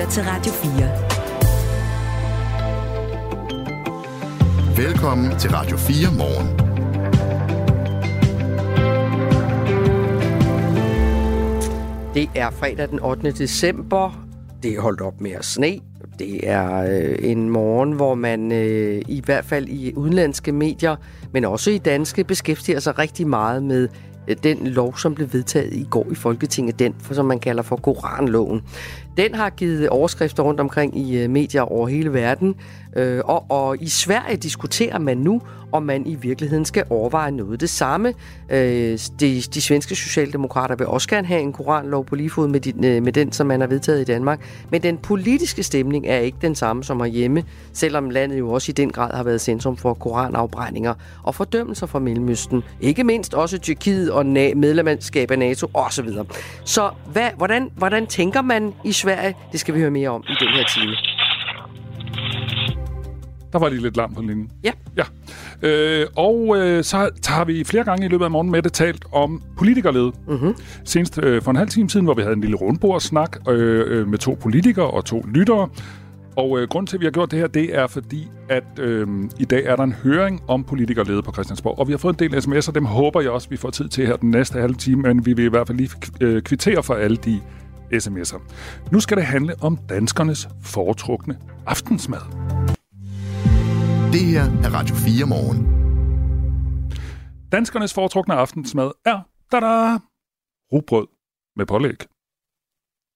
lytter til Radio 4. Velkommen til Radio 4 morgen. Det er fredag den 8. december. Det er holdt op med at sne. Det er øh, en morgen, hvor man øh, i hvert fald i udenlandske medier, men også i danske, beskæftiger sig rigtig meget med Øh, den lov, som blev vedtaget i går i Folketinget, den for, som man kalder for Koranloven. Den har givet overskrifter rundt omkring i øh, medier over hele verden, øh, og, og i Sverige diskuterer man nu, om man i virkeligheden skal overveje noget. Det samme, øh, de, de svenske socialdemokrater vil også gerne have en koranlov på lige fod med, de, øh, med den, som man har vedtaget i Danmark. Men den politiske stemning er ikke den samme som herhjemme, selvom landet jo også i den grad har været centrum for koranafbrændinger og fordømmelser fra Mellemøsten. Ikke mindst også Tyrkiet og medlemskab af NATO osv. Så hvad, hvordan, hvordan tænker man i Sverige? Det skal vi høre mere om i den her time. Der var lige lidt larm på linjen. Ja. ja. Øh, og øh, så har vi flere gange i løbet af morgen med det talt om politikerled. Mm-hmm. Senest øh, for en halv time siden, hvor vi havde en lille rundbordssnak øh, øh, med to politikere og to lyttere. Og øh, grund til, at vi har gjort det her, det er fordi, at øh, i dag er der en høring om politikerlede på Christiansborg. Og vi har fået en del sms'er, dem håber jeg også, vi får tid til her den næste halve time, men vi vil i hvert fald lige øh, kvittere for alle de sms'er. Nu skal det handle om danskernes foretrukne aftensmad. Det her er Radio 4 morgen. Danskernes foretrukne aftensmad er, da-da, rugbrød med pålæg.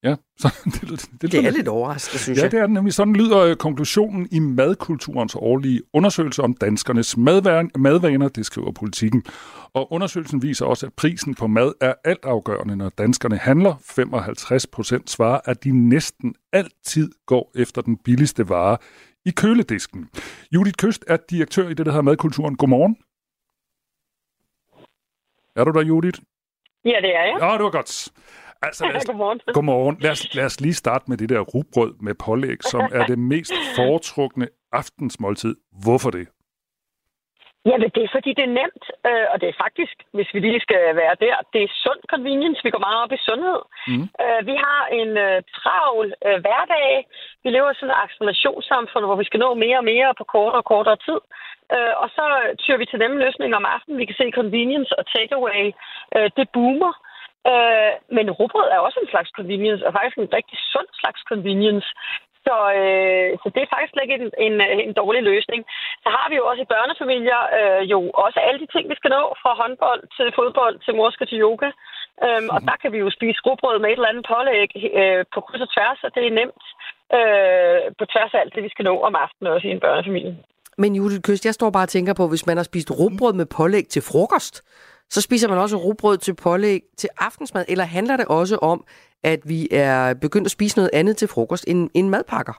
Ja, så det, det, det, det er lidt overraskende, synes ja, jeg. Ja, det er nemlig. Sådan lyder øh, konklusionen i madkulturens årlige undersøgelse om danskernes madvaner, det skriver politikken. Og undersøgelsen viser også, at prisen på mad er altafgørende, når danskerne handler. 55 procent svarer, at de næsten altid går efter den billigste vare i køledisken. Judith Køst er direktør i det, der hedder Madkulturen. Godmorgen. Er du der, Judith? Ja, det er jeg. Ja, det var godt. Altså, lad os, godmorgen. Godmorgen. Lad os, lad os lige starte med det der rugbrød med pålæg, som er det mest foretrukne aftensmåltid. Hvorfor det? Jamen, det er fordi, det er nemt, øh, og det er faktisk, hvis vi lige skal være der, det er sund convenience. Vi går meget op i sundhed. Mm. Øh, vi har en øh, travl øh, hverdag. Vi lever i sådan et accelerationssamfund, hvor vi skal nå mere og mere på kortere og kortere tid. Øh, og så tyrer vi til nemme løsninger om aftenen. Vi kan se convenience og takeaway. Øh, det boomer. Øh, men rugbrød er også en slags convenience, og faktisk en rigtig sund slags convenience. Så, øh, så det er faktisk ikke en, en, en dårlig løsning. Så har vi jo også i børnefamilier øh, jo også alle de ting, vi skal nå, fra håndbold til fodbold til morske til yoga. Øhm, og der kan vi jo spise rugbrød med et eller andet pålæg øh, på kryds og tværs, og det er nemt øh, på tværs af alt det, vi skal nå om aftenen også i en børnefamilie. Men Judith Køst, jeg står bare og tænker på, hvis man har spist rugbrød med pålæg til frokost, så spiser man også rugbrød til pålæg til aftensmad, eller handler det også om, at vi er begyndt at spise noget andet til frokost end, end madpakker?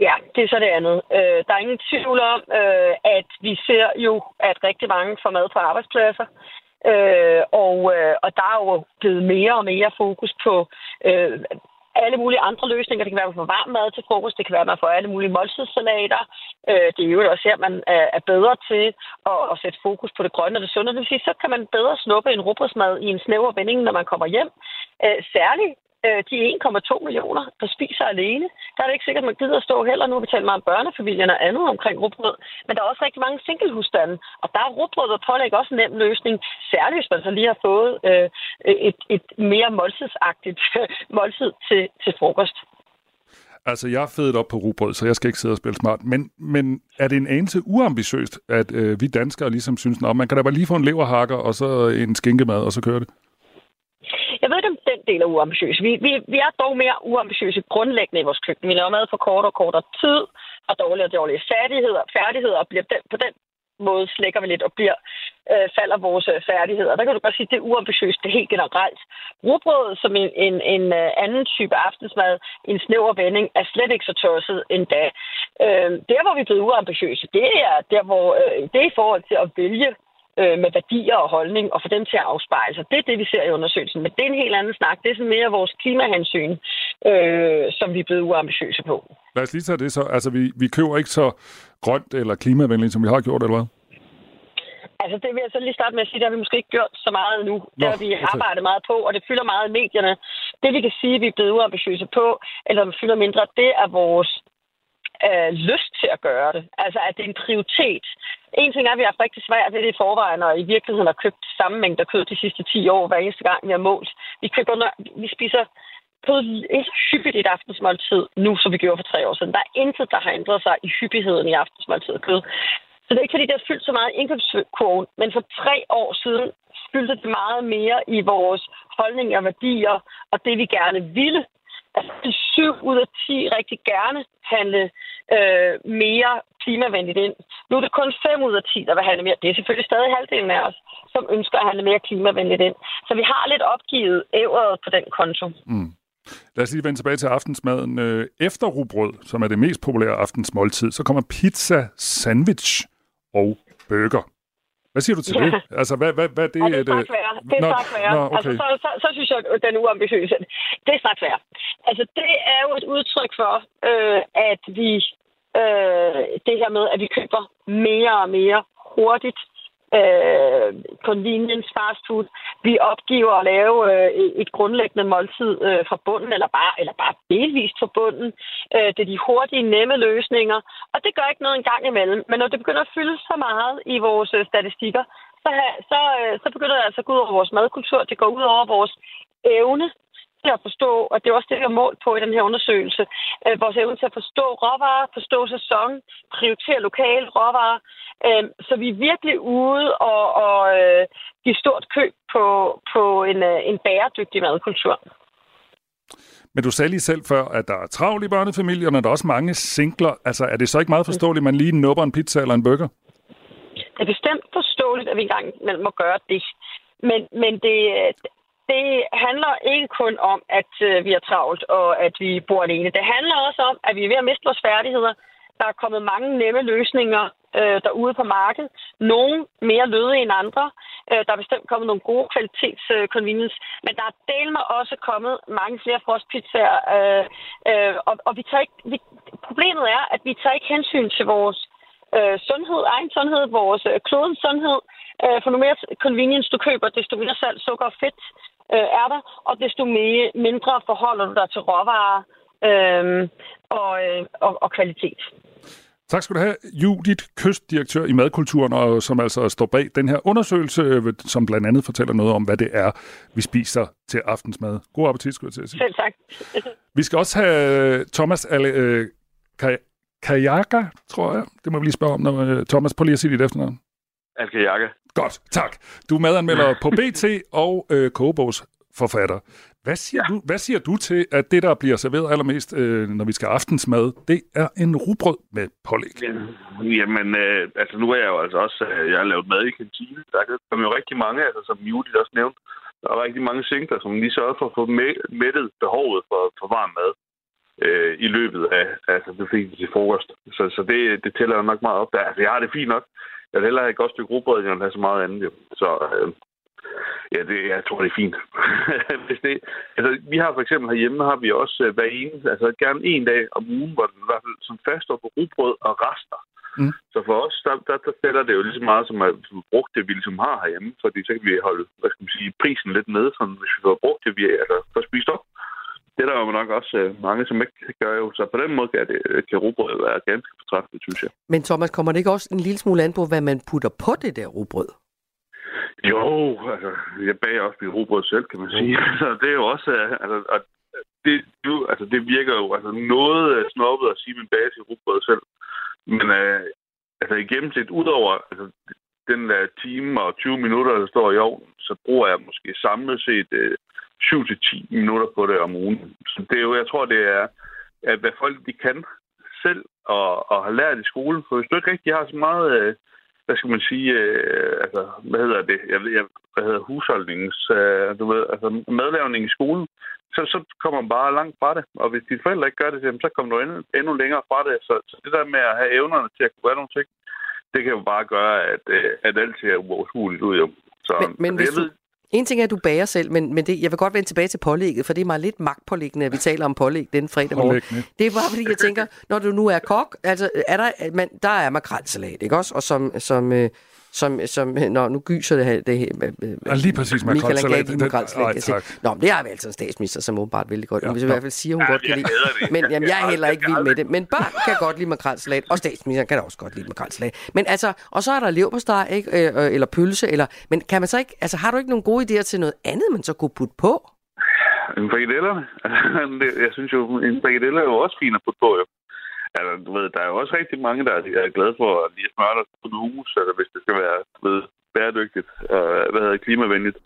Ja, det er så det andet. Øh, der er ingen tvivl om, øh, at vi ser jo, at rigtig mange får mad på arbejdspladser. Øh, og, øh, og der er jo blevet mere og mere fokus på øh, alle mulige andre løsninger. Det kan være, at man får varm mad til frokost. Det kan være, at man får alle mulige måltidssalater. Øh, det er jo også her, at man er bedre til at, at sætte fokus på det grønne og det sunde. Det vil sige, så kan man bedre snuppe en rugbrødsmad i en snæver vending, når man kommer hjem. Øh, særligt øh, de 1,2 millioner, der spiser alene. Der er det ikke sikkert, at man gider at stå heller. Nu har vi talt meget om børnefamilierne og andet omkring rugbrød. Men der er også rigtig mange singlehusstande. Og der er rugbrød og pålæg også en nem løsning. Særligt, hvis man så lige har fået øh, et, et mere måltidsagtigt måltid til, til frokost. Altså, jeg er fedt op på rugbrød, så jeg skal ikke sidde og spille smart. Men, men er det en anelse uambitiøst, at øh, vi danskere ligesom synes, at man kan da bare lige få en leverhakker, og så en skinkemad, og så kører det? Jeg ved ikke, om den del er uambitiøs. Vi, vi, vi er dog mere uambitiøse grundlæggende i vores køkken. Vi laver mad på kortere og kortere tid, og dårligere og dårlige færdigheder, færdigheder og bliver den, på den måde slækker vi lidt og bliver, øh, falder vores øh, færdigheder. Der kan du bare sige, at det er uambitiøst, det er helt generelt. Rugbrød som en, en, en øh, anden type aftensmad, en snæver vending, er slet ikke så tosset endda. Øh, der, hvor vi er blevet uambitiøse, det er der, hvor øh, det er i forhold til at vælge øh, med værdier og holdning, og få dem til at afspejle sig. Det er det, vi ser i undersøgelsen. Men det er en helt anden snak. Det er sådan mere vores klimahensyn, øh, som vi er blevet uambitiøse på. Lad os lige tage det så. Altså, vi, vi køber ikke så grønt eller klimavenligt, som vi har gjort, eller hvad? Altså, det vil jeg så lige starte med at sige, det har vi måske ikke gjort så meget nu. Det har vi arbejdet meget på, og det fylder meget i medierne. Det, vi kan sige, at vi er blevet uambitiøse på, eller vi fylder mindre, det er vores øh, lyst til at gøre det. Altså, at det er en prioritet. En ting er, at vi har haft rigtig svært ved det i forvejen, og i virkeligheden har købt samme mængde kød de sidste 10 år, hver eneste gang vi har målt. Vi, køber, vi spiser kød ikke hyppigt i et aftensmåltid nu, som vi gjorde for tre år siden. Der er intet, der har ændret sig i hyppigheden i aftensmåltid kød. Så det er ikke, fordi det har fyldt så meget i indkøbskurven, men for tre år siden fyldte det meget mere i vores holdninger og værdier, og det vi gerne ville. Altså, syv ud af ti rigtig gerne handle øh, mere klimavenligt ind. Nu er det kun fem ud af ti, der vil handle mere. Det er selvfølgelig stadig halvdelen af os, som ønsker at handle mere klimavenligt ind. Så vi har lidt opgivet ævret på den konto. Mm. Lad os lige vende tilbage til aftensmaden. Øh, efter rugbrød, som er det mest populære aftensmåltid, så kommer pizza, sandwich og burger. Hvad siger du til ja. det? Altså, hvad, hvad, hvad det, ja, det er straks værre. Det er nå, straks værre. Nå, okay. altså, så, så, så synes jeg, at den er uambitiøs. Det er straks værre. Altså, det er jo et udtryk for, øh, at vi... Øh, det her med, at vi køber mere og mere hurtigt øh, convenience fast food. Vi opgiver at lave øh, et grundlæggende måltid øh, fra bunden, eller bare, eller bare delvist fra bunden. Øh, det er de hurtige, nemme løsninger, og det gør ikke noget engang imellem. Men når det begynder at fylde så meget i vores øh, statistikker, så, så, øh, så begynder det altså at gå ud over vores madkultur. Det går ud over vores evne til at forstå, og det er også det, vi har målt på i den her undersøgelse, øh, vores evne til at forstå råvarer, forstå sæson, prioritere lokale råvarer. Øh, så vi er virkelig ude og, og øh, give stort køb på, på en, øh, en bæredygtig madkultur. Men du sagde lige selv før, at der er travlt i børnefamilierne, og der er også mange singler. Altså, er det så ikke meget forståeligt, at man lige nupper en pizza eller en burger? Det er bestemt forståeligt, at vi engang må gøre det. Men, men det, det handler ikke kun om, at øh, vi er travlt og at vi bor alene. Det handler også om, at vi er ved at miste vores færdigheder. Der er kommet mange nemme løsninger øh, derude på markedet. Nogle mere løde end andre. Øh, der er bestemt kommet nogle gode kvalitets øh, convenience. Men der er del med også kommet mange flere frostpizzaer. Øh, øh, og, og vi tager ikke, vi, problemet er, at vi tager ikke hensyn til vores øh, sundhed, egen sundhed, vores øh, klodens sundhed. Øh, for nu mere convenience du køber, desto mere salt, sukker og fedt øh, er der, og desto mere, mindre forholder du dig til råvarer øh, og, øh, og, og kvalitet. Tak skal du have, Judith, kystdirektør i Madkulturen, og som altså står bag den her undersøgelse, øh, som blandt andet fortæller noget om, hvad det er, vi spiser til aftensmad. God appetit, skulle jeg til at sige. Selv tak. vi skal også have Thomas Ale, øh, Kajaka, tror jeg. Det må vi lige spørge om. Når, øh, Thomas, prøv lige at sige dit efternavn. Alkajakke. Godt, tak. Du er medanmelder på BT og øh, Kogebogs forfatter. Hvad siger, ja. du, hvad siger du til, at det, der bliver serveret allermest, øh, når vi skal aftensmad, det er en rugbrød med pålæg? Ja, jamen, øh, altså nu er jeg jo altså også, øh, jeg har lavet mad i kantine. Der kommer jo rigtig mange, altså som Judith også nævnte, der er rigtig mange singler, som lige sørger for at få mættet behovet for, for varm mad øh, i løbet af altså, det til frokost. Så, så det, det tæller nok meget op der. Altså, jeg har det fint nok. Jeg vil hellere have et godt stykke rugbrød, end at have så meget andet. Jo. Så øh, ja, det, jeg tror, det er fint. Hvis det, altså, vi har for eksempel herhjemme, har vi også øh, hver ene, altså gerne en dag om ugen, hvor den i hvert fald som fast på rugbrød og rester. Mm. Så for os, der, der, der tæller det jo lige så meget, som at vi brugt det, vi ligesom har herhjemme, fordi så kan vi holde, hvad skal man sige, prisen lidt nede, sådan, hvis vi får brugt det, vi altså, får spist op det er der jo nok også øh, mange, som ikke gør jo. Så på den måde kan, det, kan rugbrød være ganske fortræffeligt, synes jeg. Men Thomas, kommer det ikke også en lille smule an på, hvad man putter på det der rugbrød? Jo, altså, jeg bager også mit rugbrød selv, kan man sige. Så det er jo også, øh, altså, og det, jo, altså, det virker jo altså, noget øh, snobbet at sige, at man bager sit rugbrød selv. Men øh, altså, i gennemsnit, udover altså, den der time og 20 minutter, der står i ovnen, så bruger jeg måske samlet set øh, 7-10 minutter på det om ugen. Så det er jo, jeg tror, det er, at hvad folk de kan selv og, og har lært i skolen. For hvis du ikke rigtig har så meget, øh, hvad skal man sige, øh, altså, hvad hedder det, jeg ved, jeg, hvad hedder husholdningens, øh, du ved, altså madlavning i skolen, så, så kommer man bare langt fra det. Og hvis dine forældre ikke gør det, så kommer du endnu, endnu længere fra det. Så, så det der med at have evnerne til at kunne gøre nogle ting, det kan jo bare gøre, at, at alt ser uoverskueligt ud. Jo. Så, men, men hvis, ved, du, en ting er, at du bager selv, men, men det, jeg vil godt vende tilbage til pålægget, for det er meget lidt magtpålæggende, at vi taler om pålæg den fredag morgen. Det er bare fordi, jeg tænker, når du nu er kok, altså er der, man, der er makrelsalat, ikke også? Og som, som, øh, som, som når nu gyser det her... Det her ja, lige præcis, makrelsalat. Michael makrelsalat. Nå, men det har vi altså en statsminister, som åbenbart vældig godt. Ja, hvis i hvert fald siger, hun ja, godt kan lide. Men jamen, jeg er heller ikke vild med det. Men børn kan godt lide makrelsalat, og statsministeren kan da også godt lide makrelsalat. Men altså, og så er der leverpostej, ikke? Øh, øh, eller pølse, eller... Men kan man så ikke... Altså, har du ikke nogen gode idéer til noget andet, man så kunne putte på? En frikadellerne. jeg synes jo, en frikadelle er jo også fin at putte på, jo. Altså, du ved, der er jo også rigtig mange, der er glade for at lige smøre dig på en hus, eller hvis det skal være du ved, bæredygtigt og hvad hedder klimavenligt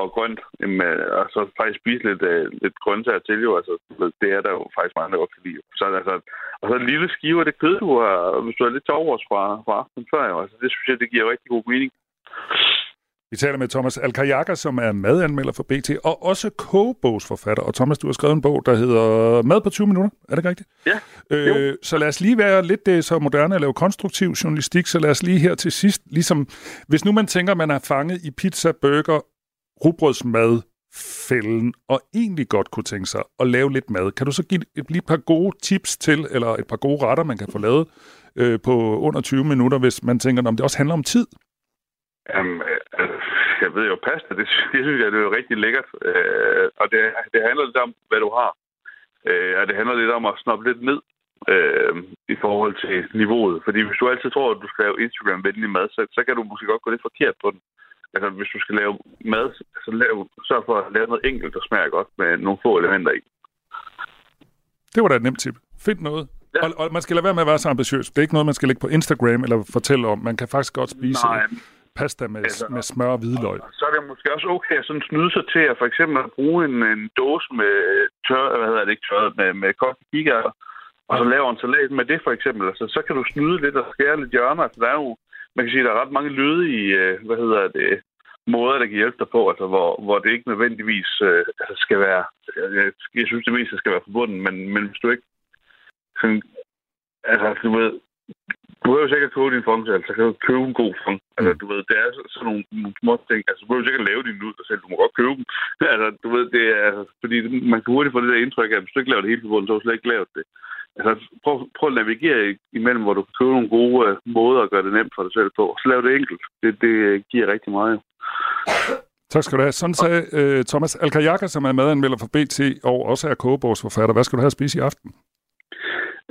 og grønt, jamen, øh, og så faktisk spise lidt, øh, lidt grøntsager til jo, altså det er der jo faktisk mange, der godt kan lide. Så, altså, og så en lille skive af det kød, du har, hvis du er lidt tovårs fra, fra aftenen før, jo, altså det synes jeg, det giver rigtig god mening. Vi taler med Thomas Alkajaka, som er madanmelder for BT, og også kogebogsforfatter. Og Thomas, du har skrevet en bog, der hedder Mad på 20 minutter. Er det rigtigt? Ja. Øh, så lad os lige være lidt det så moderne at lave konstruktiv journalistik, så lad os lige her til sidst, ligesom, hvis nu man tænker, man er fanget i pizza, burger, rugbrødsmad, fælden, og egentlig godt kunne tænke sig at lave lidt mad. Kan du så give et, lige et par gode tips til, eller et par gode retter, man kan få lavet øh, på under 20 minutter, hvis man tænker, om det også handler om tid? Altså, jeg ved jo, pasta, det, det synes jeg, det er rigtig lækkert. Uh, og det, det handler lidt om, hvad du har. Uh, og det handler lidt om at snoppe lidt ned uh, i forhold til niveauet. Fordi hvis du altid tror, at du skal lave Instagram-venlig mad, så, så kan du måske godt gå lidt forkert på den. Altså, hvis du skal lave mad, så lav, sørg for at lave noget enkelt, der smager godt med nogle få elementer i. Det var da et nemt tip. Find noget. Ja. Og, og man skal lade være med at være så ambitiøs. Det er ikke noget, man skal lægge på Instagram eller fortælle om. Man kan faktisk godt spise Nej pasta med, altså, med smør og hvidløg. Så er det måske også okay at sådan snyde sig til at for eksempel at bruge en, en dåse med tør, hvad hedder det ikke tørret, med, med kogte kikærter, og så laver en salat med det for eksempel. Altså, så kan du snyde lidt og skære lidt hjørner. Altså, der er jo, man kan sige, der er ret mange lyde i, øh, hvad hedder det, måder, der kan hjælpe dig på, altså, hvor, hvor det ikke nødvendigvis øh, altså, skal være, jeg, jeg synes det meste skal være forbundet, men, men hvis du ikke sådan, altså, du ved, du behøver sikkert at koge din fong selv, så kan du købe en god fong. Altså, mm. du ved, det er sådan nogle, nogle små ting. Altså, du behøver sikkert at lave din ud selv. Du må godt købe dem. altså, du ved, det er, altså, fordi man kan hurtigt få det der indtryk af, at hvis du ikke laver det hele forbundet, så har du slet ikke lavet det. Altså, prøv, prøv at navigere imellem, hvor du kan købe nogle gode uh, måder at gøre det nemt for dig selv på. Så lav det enkelt. Det, det giver rigtig meget. Tak skal du have. Sådan sagde uh, Thomas Alkajaka, som er madanmelder for BT og også er kogebogsforfatter. Hvad skal du have at spise i aften?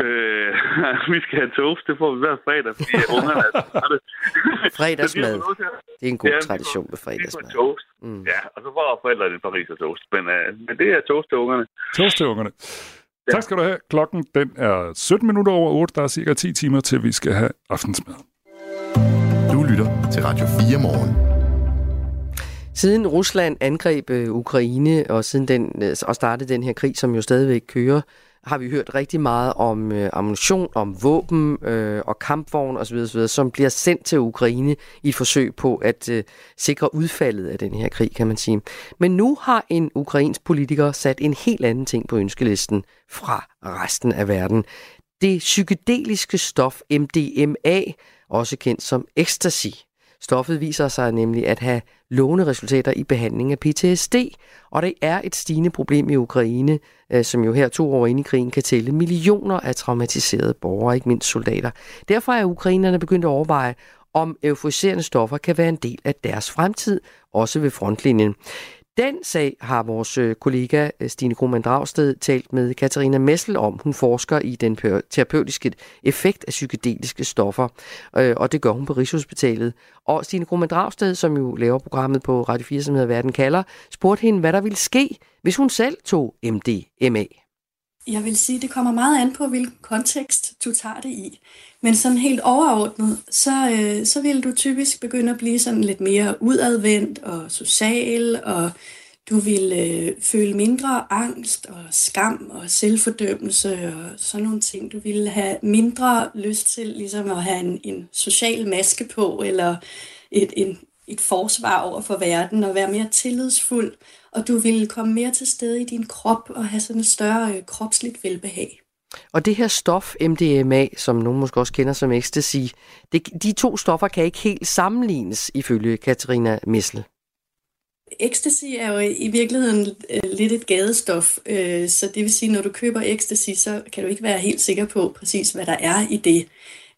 Øh, vi skal have toast, det får vi hver fredag, fordi ungerne er det. Fredagsmad. Det er en god ja, tradition med fredagsmad. Vi toast. Mm. Ja, og så får forældrene en Paris og toast. Men, uh, men det er toast til ungerne. Toast til ungerne. Ja. Tak skal du have. Klokken den er 17 minutter over 8. Der er cirka 10 timer til, vi skal have aftensmad. Du lytter til Radio 4 morgen. Siden Rusland angreb øh, Ukraine og siden den øh, og startede den her krig, som jo stadigvæk kører, har vi hørt rigtig meget om øh, ammunition, om våben øh, og kampvogn osv., osv., som bliver sendt til Ukraine i et forsøg på at øh, sikre udfaldet af den her krig, kan man sige. Men nu har en ukrainsk politiker sat en helt anden ting på ønskelisten fra resten af verden. Det psykedeliske stof MDMA, også kendt som ecstasy. Stoffet viser sig nemlig at have lovende resultater i behandling af PTSD, og det er et stigende problem i Ukraine, øh, som jo her to år inde i krigen kan tælle millioner af traumatiserede borgere, ikke mindst soldater. Derfor er ukrainerne begyndt at overveje, om euforiserende stoffer kan være en del af deres fremtid, også ved frontlinjen. Den sag har vores øh, kollega øh, Stine Krohmann Dragsted talt med Katarina Messel om. Hun forsker i den terapeutiske effekt af psykedeliske stoffer, øh, og det gør hun på Rigshospitalet. Og Stine Krohmann Dragsted, som jo laver programmet på Radio 4, som hedder Verden kalder, spurgte hende, hvad der ville ske, hvis hun selv tog MDMA. Jeg vil sige, det kommer meget an på, hvilken kontekst du tager det i. Men sådan helt overordnet, så, øh, så vil du typisk begynde at blive sådan lidt mere udadvendt og social, og du vil øh, føle mindre angst og skam og selvfordømmelse og sådan nogle ting. Du vil have mindre lyst til ligesom at have en, en social maske på, eller et, en, et forsvar over for verden, og være mere tillidsfuld, og du vil komme mere til stede i din krop og have sådan et større øh, kropsligt velbehag. Og det her stof, MDMA, som nogen måske også kender som ecstasy, det, de to stoffer kan ikke helt sammenlignes, ifølge Katarina Missel. Ecstasy er jo i virkeligheden øh, lidt et gadestof, øh, så det vil sige, når du køber ecstasy, så kan du ikke være helt sikker på præcis, hvad der er i det.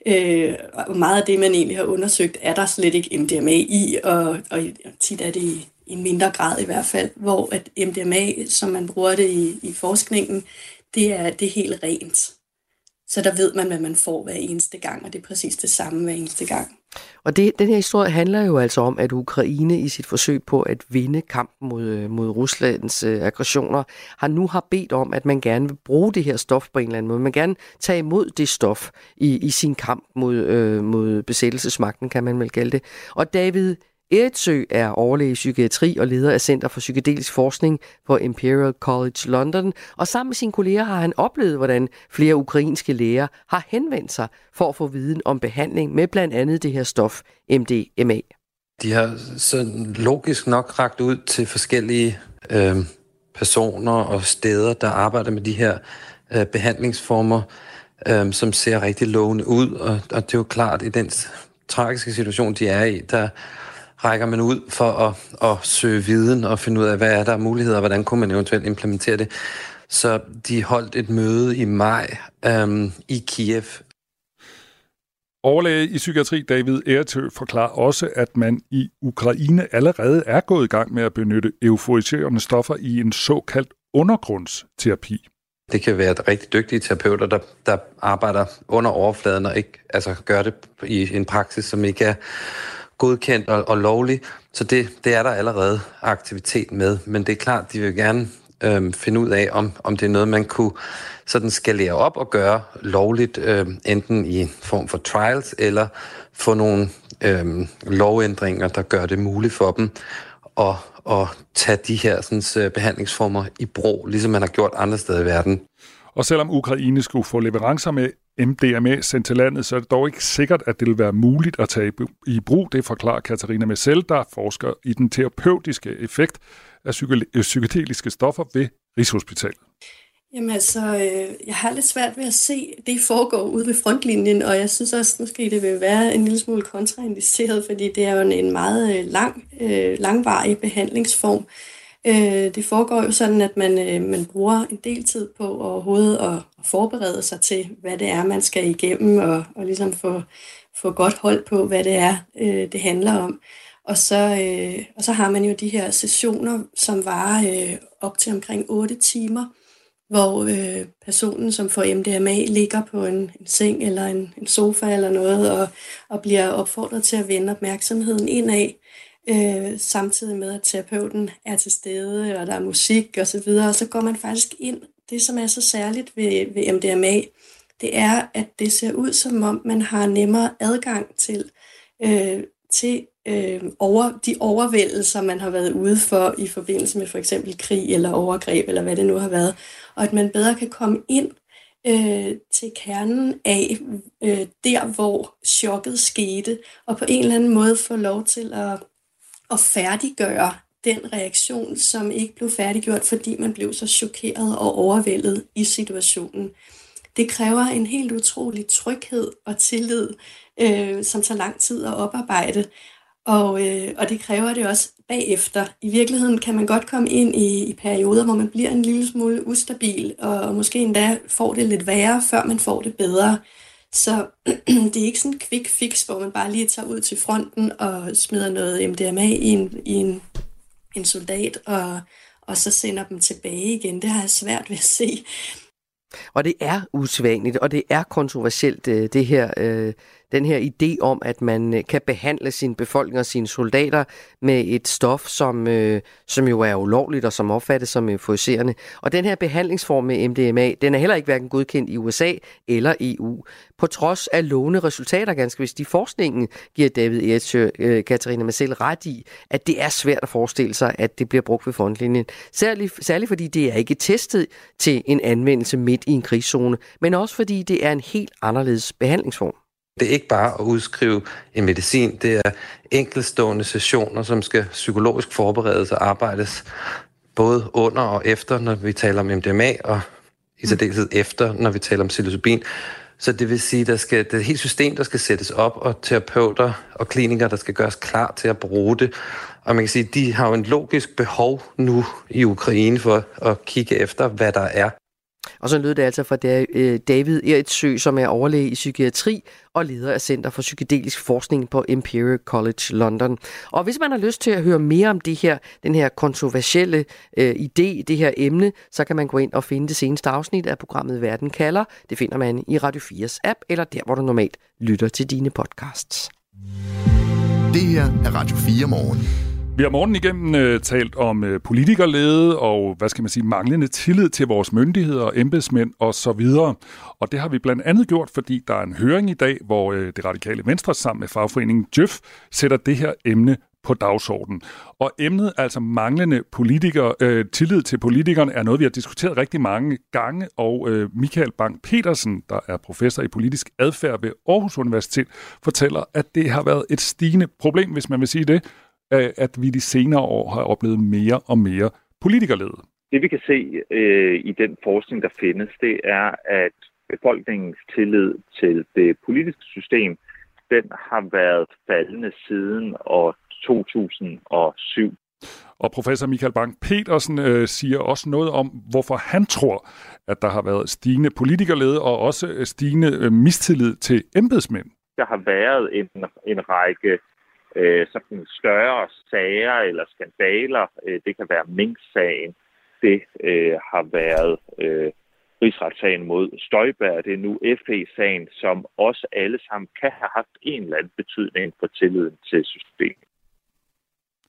Øh, og meget af det, man egentlig har undersøgt, er der slet ikke MDMA i, og, og tit er det i, i mindre grad i hvert fald, hvor at MDMA, som man bruger det i, i forskningen, det er, det er helt rent. Så der ved man, hvad man får hver eneste gang, og det er præcis det samme hver eneste gang. Og det, den her historie handler jo altså om, at Ukraine i sit forsøg på at vinde kampen mod, øh, mod Ruslands øh, aggressioner, har nu har bedt om, at man gerne vil bruge det her stof på en eller anden måde. Man gerne tage imod det stof i, i sin kamp mod, øh, mod besættelsesmagten, kan man vel kalde det. Og David Eritsø er overlæge i psykiatri og leder af Center for Psykedelisk Forskning på Imperial College London, og sammen med sine kolleger har han oplevet, hvordan flere ukrainske læger har henvendt sig for at få viden om behandling med blandt andet det her stof MDMA. De har sådan logisk nok ragt ud til forskellige øh, personer og steder, der arbejder med de her øh, behandlingsformer, øh, som ser rigtig lovende ud, og, og det er jo klart, i den tragiske situation, de er i, der rækker man ud for at, at søge viden og finde ud af, hvad er der muligheder, og hvordan kunne man eventuelt implementere det. Så de holdt et møde i maj øhm, i Kiev. Overlæge i psykiatri David Eretø forklarer også, at man i Ukraine allerede er gået i gang med at benytte euforiserende stoffer i en såkaldt undergrundsterapi. Det kan være rigtig dygtige terapeuter, der, der arbejder under overfladen og ikke altså gør det i en praksis, som ikke er godkendt og, og lovlig. Så det, det er der allerede aktivitet med. Men det er klart, de vil gerne øh, finde ud af, om, om det er noget, man kunne sådan skalere op og gøre lovligt, øh, enten i form for trials, eller få nogle øh, lovændringer, der gør det muligt for dem at, at tage de her sådan, øh, behandlingsformer i brug, ligesom man har gjort andre steder i verden. Og selvom Ukraine skulle få leverancer med MDMA sendt til landet, så er det dog ikke sikkert, at det vil være muligt at tage i brug. Det forklarer Katarina Messel, der forsker i den terapeutiske effekt af øh, psykedeliske stoffer ved Rigshospitalet. Jamen altså, øh, jeg har lidt svært ved at se, det foregår ude ved frontlinjen, og jeg synes også, måske det vil være en lille smule kontraindiceret, fordi det er jo en meget øh, lang, øh, langvarig behandlingsform. Øh, Øh, det foregår jo sådan, at man, øh, man bruger en del tid på overhovedet at, at forberede sig til, hvad det er, man skal igennem, og, og ligesom få, få godt hold på, hvad det er, øh, det handler om. Og så, øh, og så har man jo de her sessioner, som varer øh, op til omkring 8 timer, hvor øh, personen, som får MDMA, ligger på en, en seng eller en, en sofa eller noget, og, og bliver opfordret til at vende opmærksomheden indad øh, samtidig med, at terapeuten er til stede, og der er musik og så videre, og så går man faktisk ind. Det, som er så særligt ved, ved MDMA, det er, at det ser ud som om, man har nemmere adgang til, øh, til øh, over, de overvældelser, man har været ude for i forbindelse med for eksempel krig eller overgreb, eller hvad det nu har været, og at man bedre kan komme ind øh, til kernen af øh, der, hvor chokket skete, og på en eller anden måde få lov til at at færdiggøre den reaktion, som ikke blev færdiggjort, fordi man blev så chokeret og overvældet i situationen. Det kræver en helt utrolig tryghed og tillid, øh, som tager lang tid at oparbejde. Og, øh, og det kræver det også bagefter. I virkeligheden kan man godt komme ind i, i perioder, hvor man bliver en lille smule ustabil, og, og måske endda får det lidt værre, før man får det bedre. Så det er ikke sådan en quick fix, hvor man bare lige tager ud til fronten og smider noget MDMA i en, i en, en soldat, og, og så sender dem tilbage igen. Det har jeg svært ved at se. Og det er usædvanligt, og det er kontroversielt, øh, det her øh, den her idé om, at man øh, kan behandle sin befolkning og sine soldater med et stof, som, øh, som jo er ulovligt og som opfattes som euforiserende. Og den her behandlingsform med MDMA, den er heller ikke hverken godkendt i USA eller EU. På trods af lovende resultater, ganske vist i forskningen, giver David Ertsjø, øh, Katarina Marcel ret i, at det er svært at forestille sig, at det bliver brugt ved frontlinjen. Særligt, særligt fordi det er ikke testet til en anvendelse midt i en krigszone, men også fordi det er en helt anderledes behandlingsform. Det er ikke bare at udskrive en medicin, det er enkeltstående sessioner, som skal psykologisk forberedes og arbejdes både under og efter, når vi taler om MDMA, og i særdeleshed efter, når vi taler om psilocybin. Så det vil sige, der skal, det er et helt system, der skal sættes op, og terapeuter og klinikere, der skal gøres klar til at bruge det. Og man kan sige, de har jo en logisk behov nu i Ukraine for at kigge efter, hvad der er og så lød det altså fra øh, David Eritsø, som er overlæge i psykiatri og leder af Center for Psykedelisk Forskning på Imperial College London. Og hvis man har lyst til at høre mere om det her, den her kontroversielle øh, idé, det her emne, så kan man gå ind og finde det seneste afsnit af programmet Verden kalder. Det finder man i Radio 4's app, eller der, hvor du normalt lytter til dine podcasts. Det her er Radio 4 morgen. Vi har morgen igennem øh, talt om øh, politikerlede og, hvad skal man sige, manglende tillid til vores myndigheder, embedsmænd og så videre. Og det har vi blandt andet gjort, fordi der er en høring i dag, hvor øh, det radikale venstre sammen med fagforeningen Jøf sætter det her emne på dagsordenen. Og emnet, altså manglende politiker, øh, tillid til politikerne, er noget, vi har diskuteret rigtig mange gange, og øh, Michael Bang-Petersen, der er professor i politisk adfærd ved Aarhus Universitet, fortæller, at det har været et stigende problem, hvis man vil sige det, øh, at vi de senere år har oplevet mere og mere politikerlede. Det vi kan se øh, i den forskning, der findes, det er, at befolkningens tillid til det politiske system, den har været faldende siden år 2007. Og professor Michael Bang-Petersen øh, siger også noget om, hvorfor han tror, at der har været stigende politikerlede og også øh, stigende øh, mistillid til embedsmænd. Der har været en, en række øh, sådan større sager eller skandaler. Øh, det kan være Mink-sagen. Det øh, har været øh, rigsretssagen mod Støjberg. Det er nu FE-sagen, som også alle sammen kan have haft en eller anden betydning for tilliden til systemet.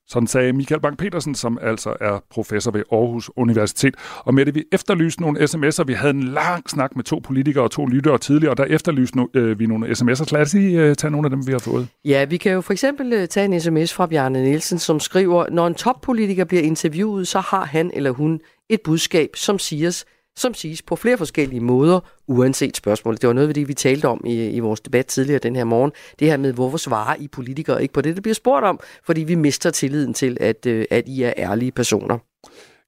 Sådan sagde Michael Bang-Petersen, som altså er professor ved Aarhus Universitet. Og med det, vi efterlyste nogle sms'er. Vi havde en lang snak med to politikere og to lyttere tidligere, og der efterlyste no, øh, vi nogle sms'er. Lad os lige øh, tage nogle af dem, vi har fået. Ja, vi kan jo for eksempel øh, tage en sms fra Bjarne Nielsen, som skriver, når en toppolitiker bliver interviewet, så har han eller hun et budskab, som siges som siges på flere forskellige måder, uanset spørgsmålet. Det var noget af det, vi talte om i, i vores debat tidligere den her morgen. Det her med, hvorfor svarer I politikere ikke på det, der bliver spurgt om, fordi vi mister tilliden til, at, øh, at I er ærlige personer.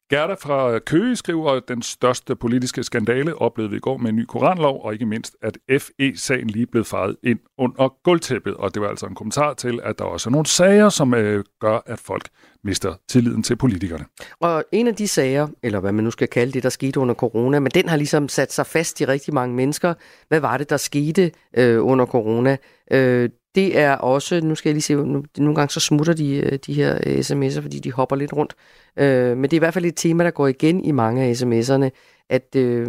Gerda fra Køge skriver, at den største politiske skandale oplevede vi i går med en ny koranlov, og ikke mindst, at FE-sagen lige blev faret ind under gulvtæppet. Og det var altså en kommentar til, at der også er nogle sager, som øh, gør, at folk mister tilliden til politikerne. Og en af de sager, eller hvad man nu skal kalde det, der skete under corona, men den har ligesom sat sig fast i rigtig mange mennesker. Hvad var det, der skete øh, under corona? Øh, det er også, nu skal jeg lige se, nu, nogle gange så smutter de, øh, de her øh, sms'er, fordi de hopper lidt rundt. Øh, men det er i hvert fald et tema, der går igen i mange af sms'erne, at øh,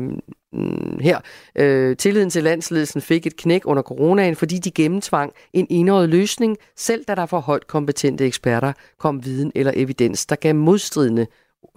mm, her, øh, tilliden til landsledelsen fik et knæk under coronaen, fordi de gennemtvang en enåret løsning, selv da der for højt kompetente eksperter kom viden eller evidens, der gav modstridende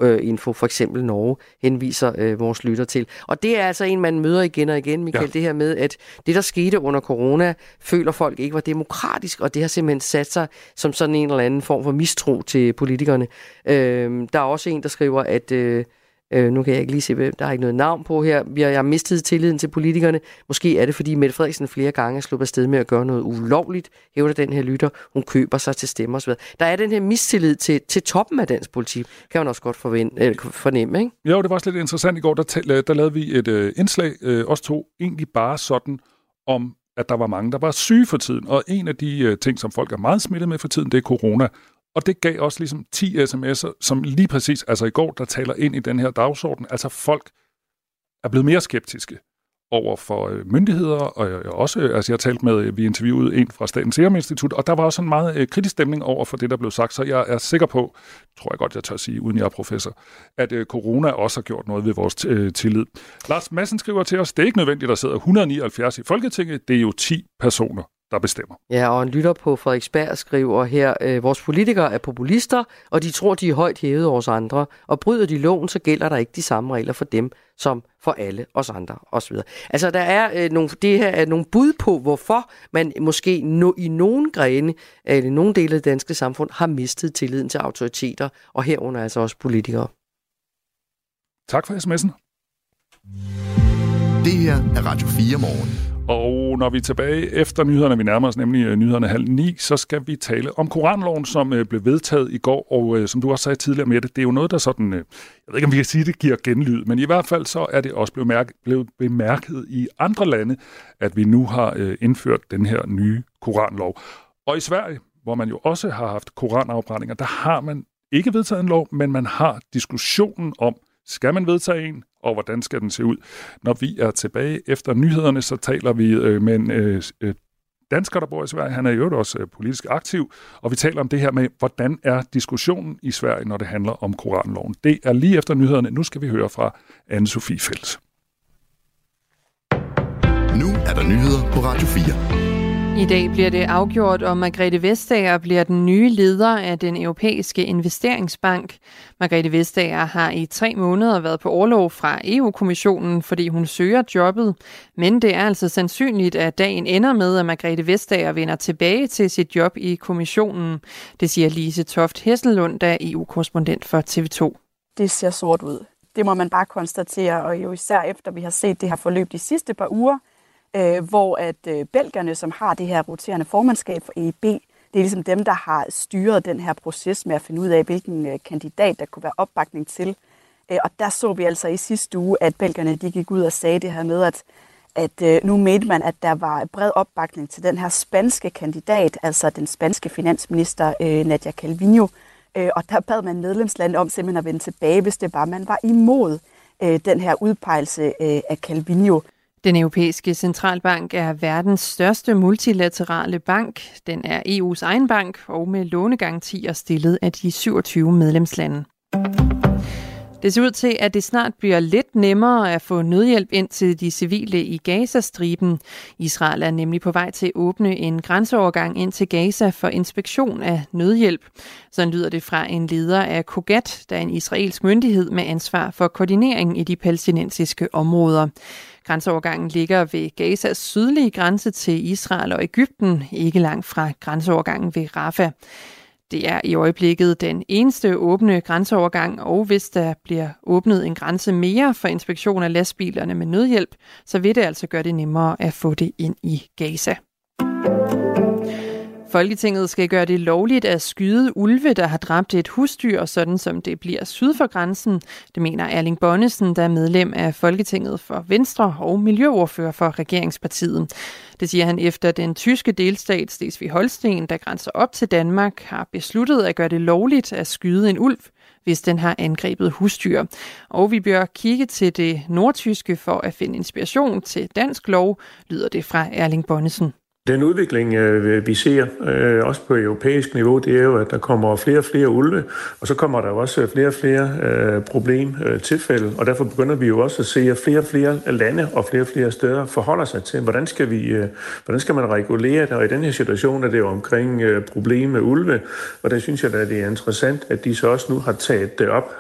øh, info, for eksempel Norge, henviser øh, vores lytter til. Og det er altså en, man møder igen og igen, Michael, ja. det her med, at det, der skete under corona, føler folk ikke var demokratisk, og det har simpelthen sat sig som sådan en eller anden form for mistro til politikerne. Øh, der er også en, der skriver, at... Øh, Øh, nu kan jeg ikke lige se, hvem der er ikke noget navn på her. Vi har, jeg har mistet tilliden til politikerne. Måske er det, fordi Mette Frederiksen flere gange er sluppet afsted med at gøre noget ulovligt, hævder den her lytter. Hun køber sig til stemmer osv. Der er den her mistillid til, til toppen af dansk politik, kan man også godt forvente, eller fornemme, ikke? Jo, det var også lidt interessant i går. Der, der lavede vi et øh, indslag, øh, os to, egentlig bare sådan om at der var mange, der var syge for tiden. Og en af de øh, ting, som folk er meget smittet med for tiden, det er corona. Og det gav også ligesom 10 sms'er, som lige præcis, altså i går, der taler ind i den her dagsorden. Altså folk er blevet mere skeptiske over for øh, myndigheder, og øh, også, øh, altså jeg har talt med, vi interviewede en fra Statens Serum Institut, og der var også en meget kritisk stemning over for det, der blev sagt, så jeg er sikker på, tror jeg godt, jeg tør sige, uden jeg er professor, at corona også har gjort noget ved vores tillid. Lars Madsen skriver til os, det er ikke nødvendigt, at der sidder 179 i Folketinget, det er jo 10 personer der bestemmer. Ja, og en lytter på Frederiksberg skriver her, øh, vores politikere er populister, og de tror, de er højt hævet over os andre, og bryder de loven, så gælder der ikke de samme regler for dem, som for alle os andre, osv. Altså, der er øh, nogle, det her er nogle bud på, hvorfor man måske no, i nogen grene, eller i nogle dele af det danske samfund, har mistet tilliden til autoriteter, og herunder altså også politikere. Tak for sms'en. Det her er Radio 4 morgen. Og når vi er tilbage efter nyhederne, vi nærmer os nemlig øh, nyhederne halv ni, så skal vi tale om Koranloven, som øh, blev vedtaget i går, og øh, som du også sagde tidligere med det, det er jo noget, der sådan, jeg ved ikke om vi kan sige, det giver genlyd, men i hvert fald så er det også blevet, mærke, blevet bemærket i andre lande, at vi nu har indført den her nye Koranlov. Og i Sverige, hvor man jo også har haft koranafbrændinger, der har man ikke vedtaget en lov, men man har diskussionen om, skal man vedtage en, og hvordan skal den se ud? Når vi er tilbage efter nyhederne, så taler vi øh, med en øh, øh dansker, der bor i Sverige. Han er jo også øh, politisk aktiv, og vi taler om det her med, hvordan er diskussionen i Sverige, når det handler om koranloven. Det er lige efter nyhederne. Nu skal vi høre fra Anne-Sophie Felt. Nu er der nyheder på Radio 4. I dag bliver det afgjort, om Margrethe Vestager bliver den nye leder af den europæiske investeringsbank. Margrethe Vestager har i tre måneder været på overlov fra EU-kommissionen, fordi hun søger jobbet. Men det er altså sandsynligt, at dagen ender med, at Margrethe Vestager vender tilbage til sit job i kommissionen. Det siger Lise Toft Hesselund, der er EU-korrespondent for TV2. Det ser sort ud. Det må man bare konstatere, og jo især efter vi har set det her forløb de sidste par uger – øh, hvor at øh, belgerne, som har det her roterende formandskab for EIB, det er ligesom dem, der har styret den her proces med at finde ud af, hvilken øh, kandidat, der kunne være opbakning til. Øh, og der så vi altså i sidste uge, at belgerne de gik ud og sagde det her med, at, at øh, nu mente man, at der var bred opbakning til den her spanske kandidat, altså den spanske finansminister øh, Nadia Calvino. Øh, og der bad man medlemslandet om simpelthen at vende tilbage, hvis det var, man var imod øh, den her udpegelse øh, af Calvino. Den europæiske centralbank er verdens største multilaterale bank. Den er EU's egen bank og med lånegarantier stillet af de 27 medlemslande. Det ser ud til, at det snart bliver lidt nemmere at få nødhjælp ind til de civile i Gazastriben. Israel er nemlig på vej til at åbne en grænseovergang ind til Gaza for inspektion af nødhjælp. Sådan lyder det fra en leder af Kogat, der er en israelsk myndighed med ansvar for koordinering i de palæstinensiske områder. Grænseovergangen ligger ved Gazas sydlige grænse til Israel og Ægypten, ikke langt fra grænseovergangen ved Rafah. Det er i øjeblikket den eneste åbne grænseovergang, og hvis der bliver åbnet en grænse mere for inspektion af lastbilerne med nødhjælp, så vil det altså gøre det nemmere at få det ind i Gaza. Folketinget skal gøre det lovligt at skyde ulve, der har dræbt et husdyr, sådan som det bliver syd for grænsen. Det mener Erling Bonnesen, der er medlem af Folketinget for Venstre og miljøordfører for Regeringspartiet. Det siger han efter den tyske delstat Slesvig-Holsten, der grænser op til Danmark, har besluttet at gøre det lovligt at skyde en ulv hvis den har angrebet husdyr. Og vi bør kigge til det nordtyske for at finde inspiration til dansk lov, lyder det fra Erling Bonnesen. Den udvikling, øh, vi ser, øh, også på europæisk niveau, det er jo, at der kommer flere og flere ulve, og så kommer der også flere og flere øh, problem problemtilfælde, og derfor begynder vi jo også at se, at flere og flere lande og flere og flere steder forholder sig til, hvordan skal, vi, hvordan skal man regulere det, og i den her situation er det jo omkring problemet med ulve, og der synes jeg, at det er interessant, at de så også nu har taget det op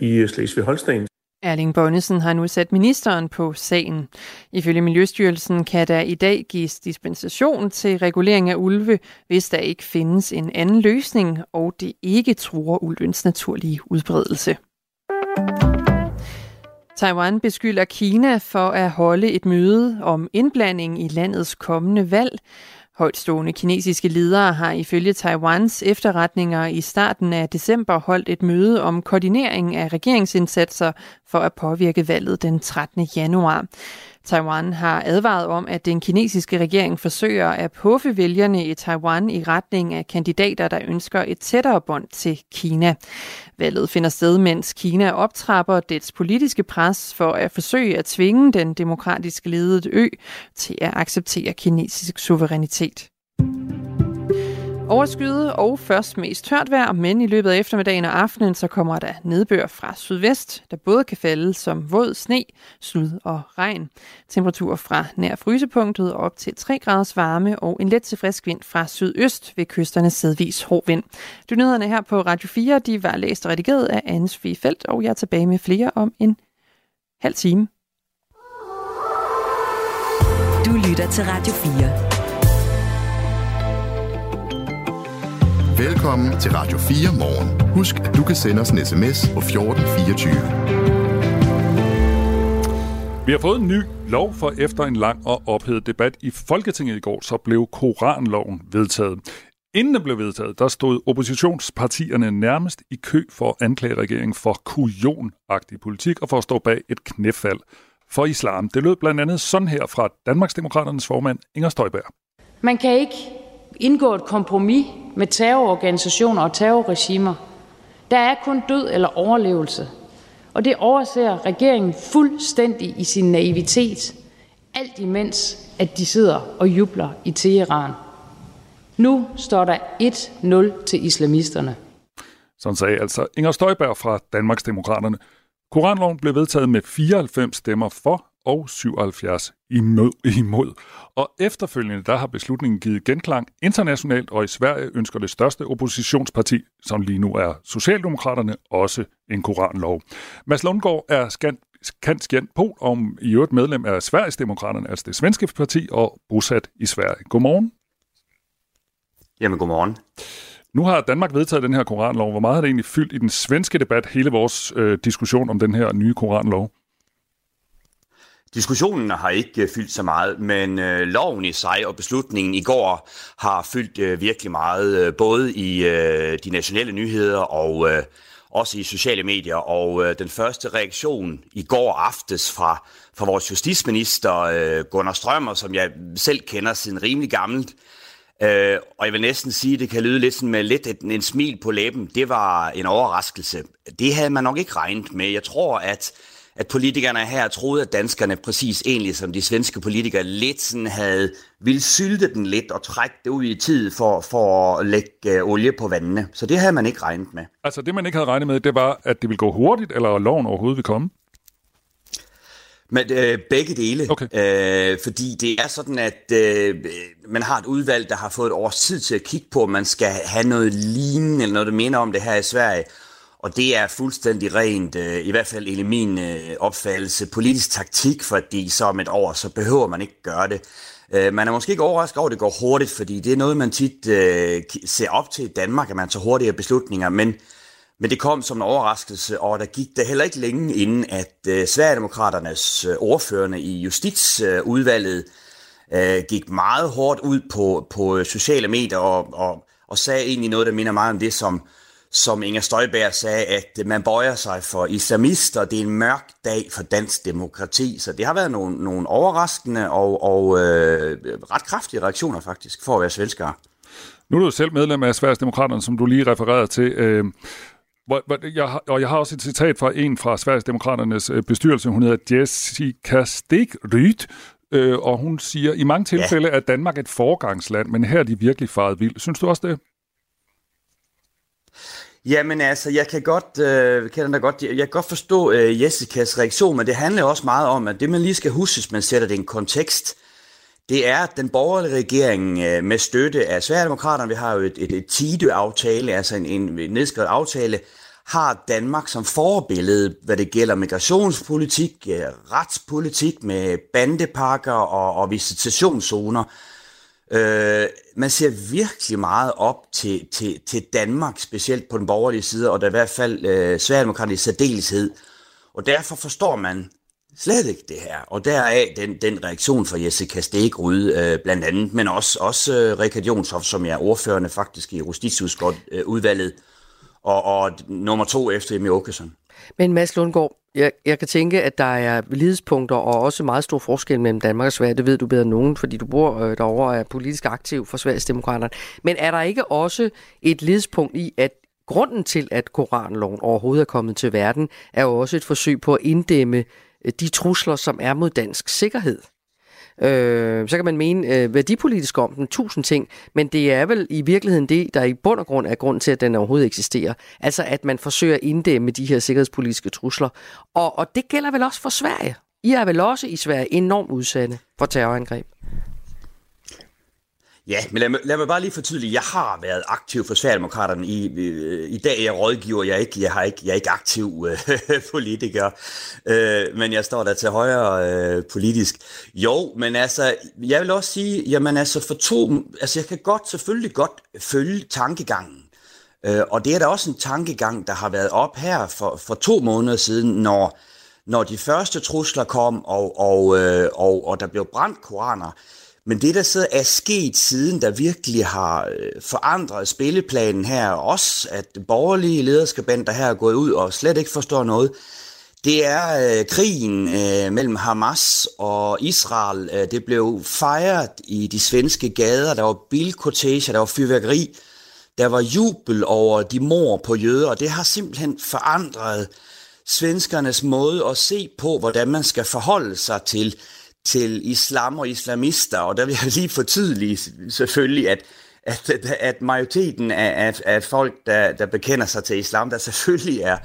i Slesvig-Holsten. Erling Bonnesen har nu sat ministeren på sagen. Ifølge Miljøstyrelsen kan der i dag gives dispensation til regulering af ulve, hvis der ikke findes en anden løsning, og det ikke truer ulvens naturlige udbredelse. Taiwan beskylder Kina for at holde et møde om indblanding i landets kommende valg. Højtstående kinesiske ledere har ifølge Taiwans efterretninger i starten af december holdt et møde om koordinering af regeringsindsatser for at påvirke valget den 13. januar. Taiwan har advaret om, at den kinesiske regering forsøger at puffe vælgerne i Taiwan i retning af kandidater, der ønsker et tættere bånd til Kina. Valget finder sted, mens Kina optrapper dets politiske pres for at forsøge at tvinge den demokratisk ledede ø til at acceptere kinesisk suverænitet. Overskyet og først mest tørt vejr, men i løbet af eftermiddagen og aftenen så kommer der nedbør fra sydvest, der både kan falde som våd sne, slud og regn. Temperatur fra nær frysepunktet op til 3 graders varme og en let til frisk vind fra sydøst ved kysterne sædvis hård vind. Du nyhederne her på Radio 4, de var læst og redigeret af Anne Sofie Felt, og jeg er tilbage med flere om en halv time. Du lytter til Radio 4. Velkommen til Radio 4 morgen. Husk, at du kan sende os en sms på 1424. Vi har fået en ny lov, for efter en lang og ophedet debat i Folketinget i går, så blev Koranloven vedtaget. Inden den blev vedtaget, der stod oppositionspartierne nærmest i kø for at anklage regeringen for kujonagtig politik og for at stå bag et knæfald for islam. Det lød blandt andet sådan her fra Danmarksdemokraternes formand Inger Støjberg. Man kan ikke indgå et kompromis med terrororganisationer og terrorregimer. Der er kun død eller overlevelse. Og det overser regeringen fuldstændig i sin naivitet, alt imens at de sidder og jubler i Teheran. Nu står der 1-0 til islamisterne. Sådan sagde altså Inger Støjberg fra Danmarksdemokraterne. Koranloven blev vedtaget med 94 stemmer for og 77 imod. imod. Og efterfølgende der har beslutningen givet genklang internationalt, og i Sverige ønsker det største oppositionsparti, som lige nu er Socialdemokraterne, også en koranlov. Mads Lundgaard er skand Kant Pol, om i øvrigt medlem af Sverigesdemokraterne, altså det svenske parti, og bosat i Sverige. Godmorgen. Jamen, godmorgen. Nu har Danmark vedtaget den her koranlov. Hvor meget har det egentlig fyldt i den svenske debat, hele vores øh, diskussion om den her nye koranlov? Diskussionen har ikke øh, fyldt så meget, men øh, loven i sig og beslutningen i går har fyldt øh, virkelig meget, øh, både i øh, de nationale nyheder og øh, også i sociale medier. Og øh, den første reaktion i går aftes fra, fra vores justitsminister øh, Gunnar Strømmer, som jeg selv kender siden rimelig gammelt, øh, og jeg vil næsten sige, at det kan lyde lidt sådan med lidt en, en smil på læben, det var en overraskelse. Det havde man nok ikke regnet med. Jeg tror, at at politikerne her troede, at danskerne præcis egentlig som de svenske politikere lidt sådan havde ville sylte den lidt og trække det ud i tid for, for at lægge uh, olie på vandene. Så det havde man ikke regnet med. Altså det, man ikke havde regnet med, det var, at det ville gå hurtigt, eller loven overhovedet ville komme? Men øh, begge dele. Okay. Øh, fordi det er sådan, at øh, man har et udvalg, der har fået et års tid til at kigge på, om man skal have noget lignende, eller noget, der minder om det her i Sverige. Og det er fuldstændig rent, øh, i hvert fald i min øh, opfattelse, politisk taktik, fordi så om et år, så behøver man ikke gøre det. Øh, man er måske ikke overrasket over, at det går hurtigt, fordi det er noget, man tit øh, ser op til i Danmark, at man tager hurtige beslutninger, men, men det kom som en overraskelse, og der gik det heller ikke længe inden, at øh, Sverigedemokraternes øh, ordførende i justitsudvalget øh, gik meget hårdt ud på, på sociale medier og, og, og sagde egentlig noget, der minder meget om det, som som Inger Støjberg sagde, at man bøjer sig for islamister. Det er en mørk dag for dansk demokrati. Så det har været nogle, nogle overraskende og, og øh, ret kraftige reaktioner faktisk, for at være svenskere. Nu er du selv medlem af Sverigesdemokraterne, som du lige refererede til. Øh, jeg har, og jeg har også et citat fra en fra Sverigesdemokraternes øh, bestyrelse. Hun hedder Jessica Stegryd, øh, og hun siger, i mange tilfælde ja. er Danmark et forgangsland, men her er de virkelig faret vildt. Synes du også det? Jamen altså, jeg kan godt, øh, kan da godt, jeg kan godt forstå øh, Jessicas reaktion, men det handler også meget om, at det man lige skal huske, hvis man sætter det i en kontekst, det er, at den borgerlige regering øh, med støtte af Sverigedemokraterne, vi har jo et, et, et TIDE-aftale, altså en, en nedskrevet aftale, har Danmark som forbillede, hvad det gælder migrationspolitik, øh, retspolitik med bandepakker og, og visitationszoner. Øh, man ser virkelig meget op til, til, til Danmark, specielt på den borgerlige side, og der i hvert fald øh, Sverigedemokraterne i særdeleshed. Og derfor forstår man slet ikke det her. Og deraf den, den reaktion fra Jessica Stegrud øh, blandt andet, men også, også øh, Rikard Jonshoff, som er ordførende faktisk i Justitsudvalget, øh, og, og nummer to efter Emil Åkesson. Men Mads Lundgaard, jeg, jeg kan tænke, at der er lidespunkter og også meget stor forskel mellem Danmark og Sverige. Det ved du bedre end nogen, fordi du bor øh, derovre og er politisk aktiv for Sveriges Demokraterne. Men er der ikke også et lidespunkt i, at grunden til, at Koranloven overhovedet er kommet til verden, er jo også et forsøg på at inddæmme øh, de trusler, som er mod dansk sikkerhed? Øh, så kan man mene øh, værdipolitisk om den, tusind ting, men det er vel i virkeligheden det, der i bund og grund er grund til, at den overhovedet eksisterer. Altså at man forsøger at inddæmme de her sikkerhedspolitiske trusler. Og, og det gælder vel også for Sverige. I er vel også i Sverige enormt udsatte for terrorangreb. Ja, men lad mig, lad mig bare lige fortydelig. Jeg har været aktiv for Sverigedemokraterne. I, øh, I dag er jeg rådgiver. Jeg er ikke, jeg har ikke, jeg er ikke aktiv øh, politiker, øh, men jeg står der til højre øh, politisk. Jo, men altså, jeg vil også sige, jamen altså for to, altså jeg kan godt, selvfølgelig godt følge tankegangen. Øh, og det er da også en tankegang, der har været op her for, for to måneder siden, når, når de første trusler kom, og, og, øh, og, og der blev brændt koraner. Men det, der så er sket siden, der virkelig har øh, forandret spilleplanen her, også at borgerlige lederskabander her er gået ud og slet ikke forstår noget, det er øh, krigen øh, mellem Hamas og Israel. Øh, det blev fejret i de svenske gader. Der var bilkorteger, der var fyrværkeri. Der var jubel over de mor på jøder, og det har simpelthen forandret svenskernes måde at se på, hvordan man skal forholde sig til, til islam og islamister. Og der vil jeg lige fortydelige selvfølgelig, at, at, at majoriteten af, af, af folk, der, der bekender sig til islam, der selvfølgelig er,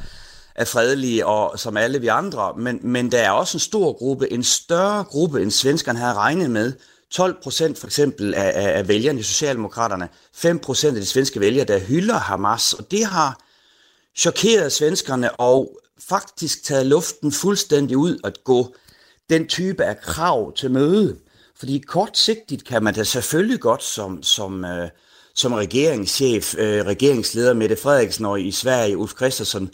er fredelige og som alle vi andre, men, men der er også en stor gruppe, en større gruppe, end svenskerne har regnet med, 12 procent for eksempel af, af, af vælgerne i Socialdemokraterne, 5 procent af de svenske vælgere, der hylder Hamas, og det har chokeret svenskerne og faktisk taget luften fuldstændig ud at gå den type af krav til møde. Fordi kortsigtigt kan man da selvfølgelig godt som, som, øh, som regeringschef, øh, regeringsleder Mette Frederiksen og i Sverige Ulf Christensen,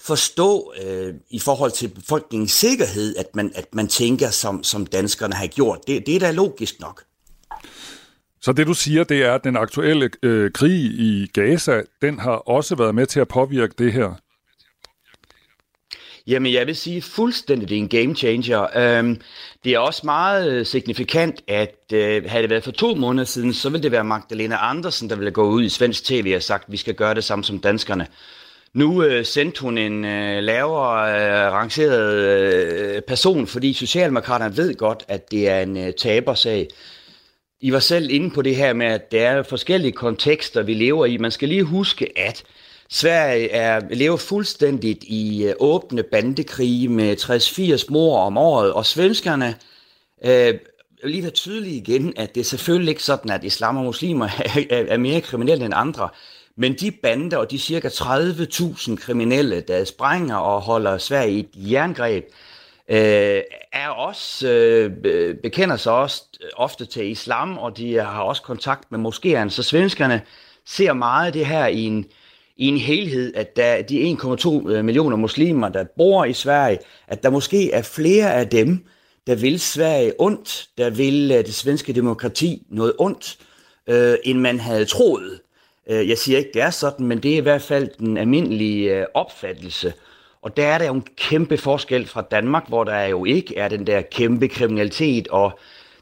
forstå øh, i forhold til befolkningens sikkerhed, at man, at man tænker, som, som danskerne har gjort. Det, det er da logisk nok. Så det du siger, det er, at den aktuelle øh, krig i Gaza, den har også været med til at påvirke det her? Jamen, jeg vil sige fuldstændig, det er en game changer. Øhm, det er også meget øh, signifikant, at øh, havde det været for to måneder siden, så ville det være Magdalena Andersen, der ville gå ud i svensk tv og sagt, at vi skal gøre det samme som danskerne. Nu øh, sendte hun en øh, lavere øh, rangeret øh, person, fordi Socialdemokraterne ved godt, at det er en øh, tabersag. I var selv inde på det her med, at der er forskellige kontekster, vi lever i. Man skal lige huske, at Sverige er, lever fuldstændigt i øh, åbne bandekrige med 60-80 mor om året, og svenskerne øh, lige være tydelig igen, at det er selvfølgelig ikke sådan, at islam og muslimer er, er mere kriminelle end andre. Men de bander og de cirka 30.000 kriminelle, der sprænger og holder Sverige i et jerngreb, øh, er også, øh, bekender sig også øh, ofte til islam, og de har også kontakt med moskéerne. Så svenskerne ser meget det her i en, i en helhed, at der, de 1,2 øh, millioner muslimer, der bor i Sverige, at der måske er flere af dem, der vil Sverige ondt, der vil øh, det svenske demokrati noget ondt, øh, end man havde troet. Øh, jeg siger ikke, det er sådan, men det er i hvert fald den almindelige opfattelse. Og der er der jo en kæmpe forskel fra Danmark, hvor der jo ikke er den der kæmpe kriminalitet, og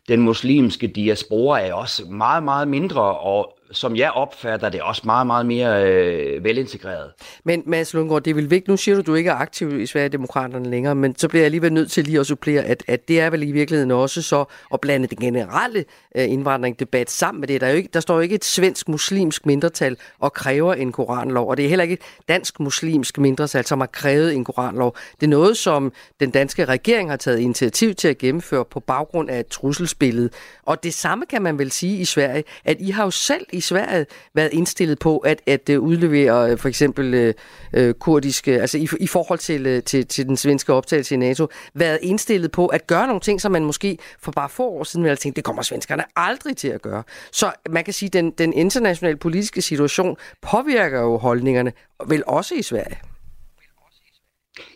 den muslimske diaspora er også meget, meget mindre, og som jeg opfatter det, også meget, meget mere øh, velintegreret. Men Mads Lundgaard, det er vel vigtigt, nu siger du, at du ikke er aktiv i Sverigedemokraterne længere, men så bliver jeg alligevel nødt til lige at supplere, at, at det er vel i virkeligheden også så at blande den generelle øh, indvandringsdebat sammen med det. Der, er jo ikke, der står jo ikke et svensk muslimsk mindretal og kræver en koranlov, og det er heller ikke et dansk muslimsk mindretal, som har krævet en koranlov. Det er noget, som den danske regering har taget initiativ til at gennemføre på baggrund af et trusselsbillede. Og det samme kan man vel sige i Sverige, at I har jo selv i Sverige været indstillet på at, at øh, udlevere øh, for eksempel øh, øh, kurdiske, altså i, i forhold til, til, til den svenske optagelse i NATO, været indstillet på at gøre nogle ting, som man måske for bare få år siden ville have tænkt, det kommer svenskerne aldrig til at gøre. Så man kan sige, at den, den internationale politiske situation påvirker jo holdningerne, vel også i Sverige.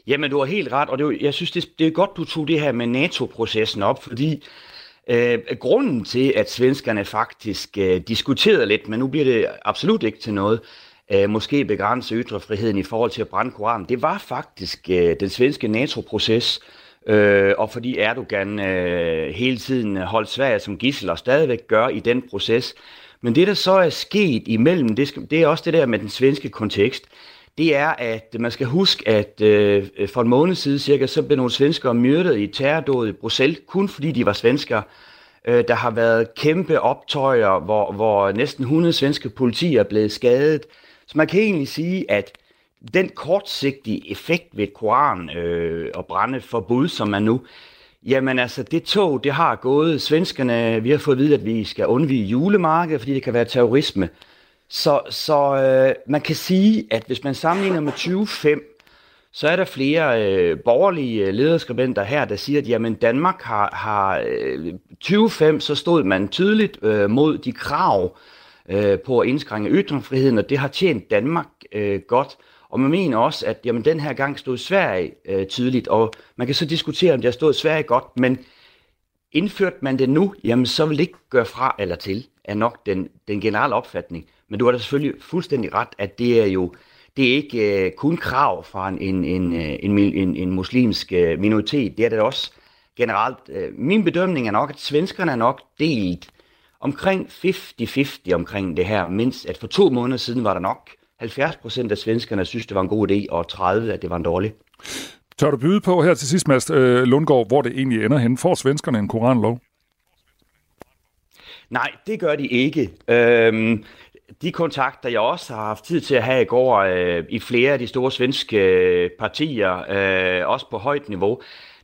Jamen, du har helt ret, og det, jeg synes, det, det er godt, du tog det her med NATO-processen op, fordi Øh, grunden til, at svenskerne faktisk øh, diskuterede lidt, men nu bliver det absolut ikke til noget, øh, måske begrænse ytrefriheden i forhold til at brænde Koranen, det var faktisk øh, den svenske NATO-proces, øh, og fordi Erdogan øh, hele tiden holdt Sverige som gissel og stadigvæk gør i den proces. Men det, der så er sket imellem, det, det er også det der med den svenske kontekst, det er, at man skal huske, at øh, for en måned siden cirka, så blev nogle svenskere myrdet i terrordådet i Bruxelles, kun fordi de var svenskere. Øh, der har været kæmpe optøjer, hvor, hvor næsten 100 svenske politi er blevet skadet. Så man kan egentlig sige, at den kortsigtige effekt ved Koran øh, og brænde forbud, som man nu, jamen altså det tog, det har gået. Svenskerne, vi har fået at vide, at vi skal undvige julemarkedet, fordi det kan være terrorisme. Så, så øh, man kan sige, at hvis man sammenligner med 2005, så er der flere øh, borgerlige øh, lederskribenter her, der siger, at jamen, Danmark har, har øh, 2005, så stod man tydeligt øh, mod de krav øh, på at indskrænke ytringsfriheden, og det har tjent Danmark øh, godt. Og man mener også, at jamen, den her gang stod Sverige øh, tydeligt, og man kan så diskutere, om det har stået Sverige godt, men indførte man det nu, jamen så vil det ikke gøre fra eller til, er nok den, den generelle opfatning. Men du har da selvfølgelig fuldstændig ret, at det er jo det er ikke uh, kun krav fra en, en, en, øh, en, en, en muslimsk uh, minoritet, det er det også generelt. Uh, min bedømning er nok, at svenskerne er nok delt omkring 50-50 omkring det her, mindst at for to måneder siden var der nok 70 procent af svenskerne synes, det var en god idé, og 30, at det var en dårlig. Tør du byde på her til sidst, Mads øh, Lundgaard, hvor det egentlig ender hen? Får svenskerne en koranlov? Nej, det gør de ikke. Øhm, de kontakter, jeg også har haft tid til at have i går øh, i flere af de store svenske øh, partier, øh, også på højt niveau,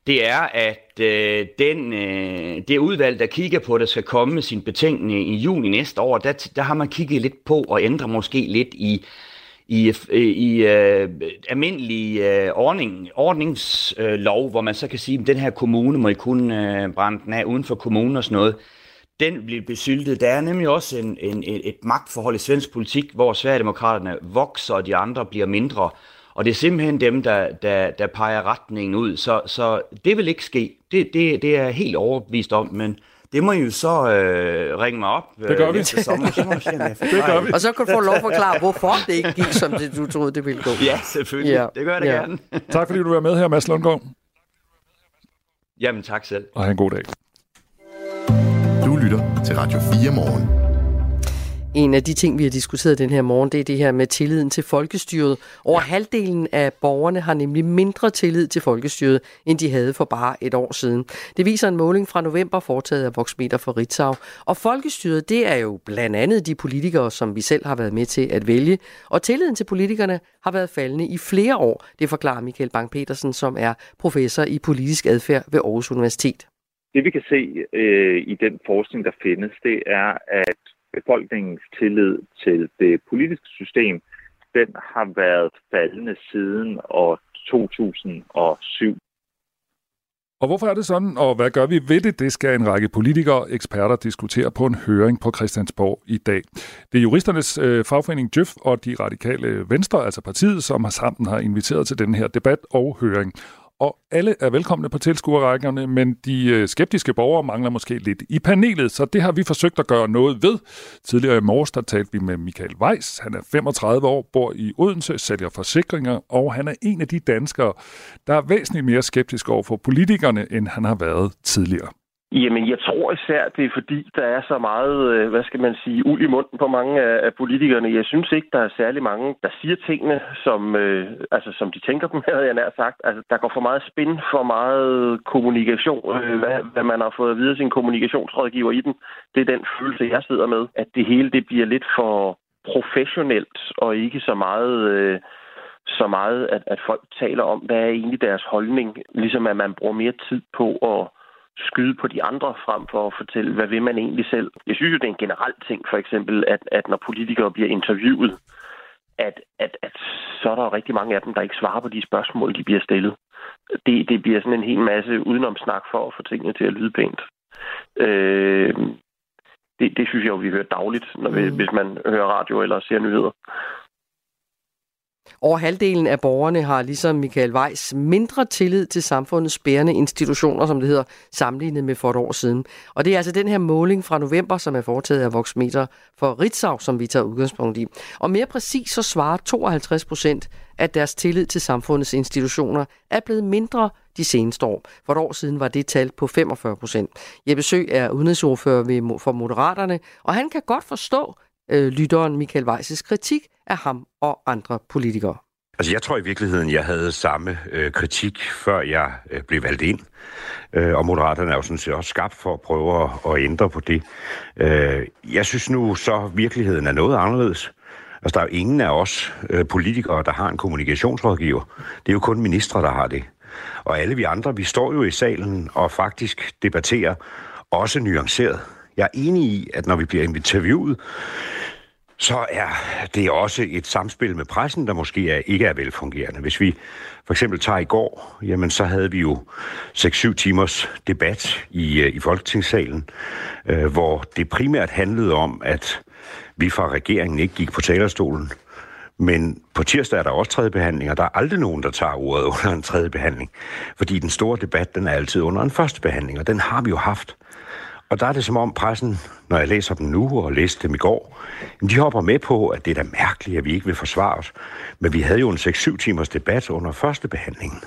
det er, at øh, den, øh, det udvalg, der kigger på, der skal komme med sin betænkning i juni næste år, der, der har man kigget lidt på og ændre måske lidt i i, øh, i øh, almindelig øh, ordning, ordningslov, øh, hvor man så kan sige, at den her kommune må I kun øh, brænde den af uden for kommunen og sådan noget den bliver besyltet. Der er nemlig også en, en, et magtforhold i svensk politik, hvor Sverigedemokraterne vokser, og de andre bliver mindre. Og det er simpelthen dem, der, der, der peger retningen ud. Så, så det vil ikke ske. Det, det, det er jeg helt overbevist om, men det må I jo så øh, ringe mig op. Det gør øh, vi. Sommer, så må jeg det gør vi. Og så kan du få lov at forklare, hvorfor det ikke gik, som det, du troede, det ville gå. Ja, selvfølgelig. Ja. Det gør jeg da Ja. gerne. Tak fordi du var med her, Mads Lundgaard. Jamen, tak selv. Og have en god dag. Til Radio 4 morgen. En af de ting, vi har diskuteret den her morgen, det er det her med tilliden til folkestyret. Over ja. halvdelen af borgerne har nemlig mindre tillid til folkestyret, end de havde for bare et år siden. Det viser en måling fra november, foretaget af Voxmeter for Ritzau. Og folkestyret, det er jo blandt andet de politikere, som vi selv har været med til at vælge. Og tilliden til politikerne har været faldende i flere år. Det forklarer Michael Bang-Petersen, som er professor i politisk adfærd ved Aarhus Universitet. Det vi kan se øh, i den forskning, der findes, det er, at befolkningens tillid til det politiske system, den har været faldende siden år 2007. Og hvorfor er det sådan, og hvad gør vi ved det? Det skal en række politikere og eksperter diskutere på en høring på Christiansborg i dag. Det er juristernes øh, fagforening Djøf og de radikale venstre, altså partiet, som har sammen har inviteret til den her debat og høring. Og alle er velkomne på tilskuerrækkerne, men de øh, skeptiske borgere mangler måske lidt i panelet, så det har vi forsøgt at gøre noget ved. Tidligere i morges, der talte vi med Michael Weiss. Han er 35 år, bor i Odense, sælger forsikringer, og han er en af de danskere, der er væsentligt mere skeptisk over for politikerne, end han har været tidligere. Jamen, jeg tror især, det er fordi, der er så meget, øh, hvad skal man sige, uld i munden på mange af, af politikerne. Jeg synes ikke, der er særlig mange, der siger tingene, som, øh, altså, som de tænker dem, havde jeg nær sagt. Altså, der går for meget spin, for meget kommunikation, øh, hvad, hvad man har fået at vide af sin kommunikationsrådgiver i den. Det er den følelse, jeg sidder med, at det hele det bliver lidt for professionelt, og ikke så meget... Øh, så meget, at, at folk taler om, hvad er egentlig deres holdning. Ligesom at man bruger mere tid på at skyde på de andre frem for at fortælle, hvad vil man egentlig selv. Jeg synes jo, det er en generel ting, for eksempel, at, at når politikere bliver interviewet, at, at, at så er der rigtig mange af dem, der ikke svarer på de spørgsmål, de bliver stillet. Det, det bliver sådan en hel masse udenomsnak for at få tingene til at lyde pænt. Øh, det, det synes jeg jo, vi hører dagligt, når vi, mm. hvis man hører radio eller ser nyheder. Over halvdelen af borgerne har ligesom Michael Weiss mindre tillid til samfundets bærende institutioner, som det hedder, sammenlignet med for et år siden. Og det er altså den her måling fra november, som er foretaget af Voxmeter for Ritzau, som vi tager udgangspunkt i. Og mere præcis så svarer 52 procent, at deres tillid til samfundets institutioner er blevet mindre de seneste år. For et år siden var det tal på 45 procent. Jeppe Sø er udenrigsordfører ved- for Moderaterne, og han kan godt forstå øh, lytteren Michael Weiss' kritik af ham og andre politikere. Altså, jeg tror i virkeligheden, jeg havde samme øh, kritik, før jeg øh, blev valgt ind. Øh, og Moderaterne er jo sådan set også skabt for at prøve at, at ændre på det. Øh, jeg synes nu så, virkeligheden er noget anderledes. Altså, der er jo ingen af os øh, politikere, der har en kommunikationsrådgiver. Det er jo kun ministre, der har det. Og alle vi andre, vi står jo i salen og faktisk debatterer også nuanceret. Jeg er enig i, at når vi bliver interviewet, så er det også et samspil med pressen, der måske er, ikke er velfungerende. Hvis vi for eksempel tager i går, jamen så havde vi jo 6-7 timers debat i, øh, i Folketingssalen, øh, hvor det primært handlede om, at vi fra regeringen ikke gik på talerstolen. Men på tirsdag er der også tredje behandling, og der er aldrig nogen, der tager ordet under en tredje behandling. Fordi den store debat, den er altid under en første behandling, og den har vi jo haft. Og der er det som om pressen, når jeg læser dem nu og læste dem i går, jamen, de hopper med på, at det er da mærkeligt, at vi ikke vil forsvare os. Men vi havde jo en 6-7 timers debat under første behandlingen.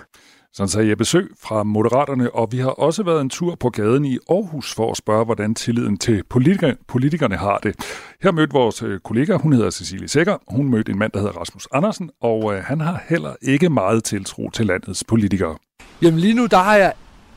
Sådan sagde jeg besøg fra Moderaterne, og vi har også været en tur på gaden i Aarhus for at spørge, hvordan tilliden til politiker, politikerne har det. Her mødte vores øh, kollega, hun hedder Cecilie Sækker, hun mødte en mand, der hedder Rasmus Andersen, og øh, han har heller ikke meget tiltro til landets politikere. Jamen lige nu, der har jeg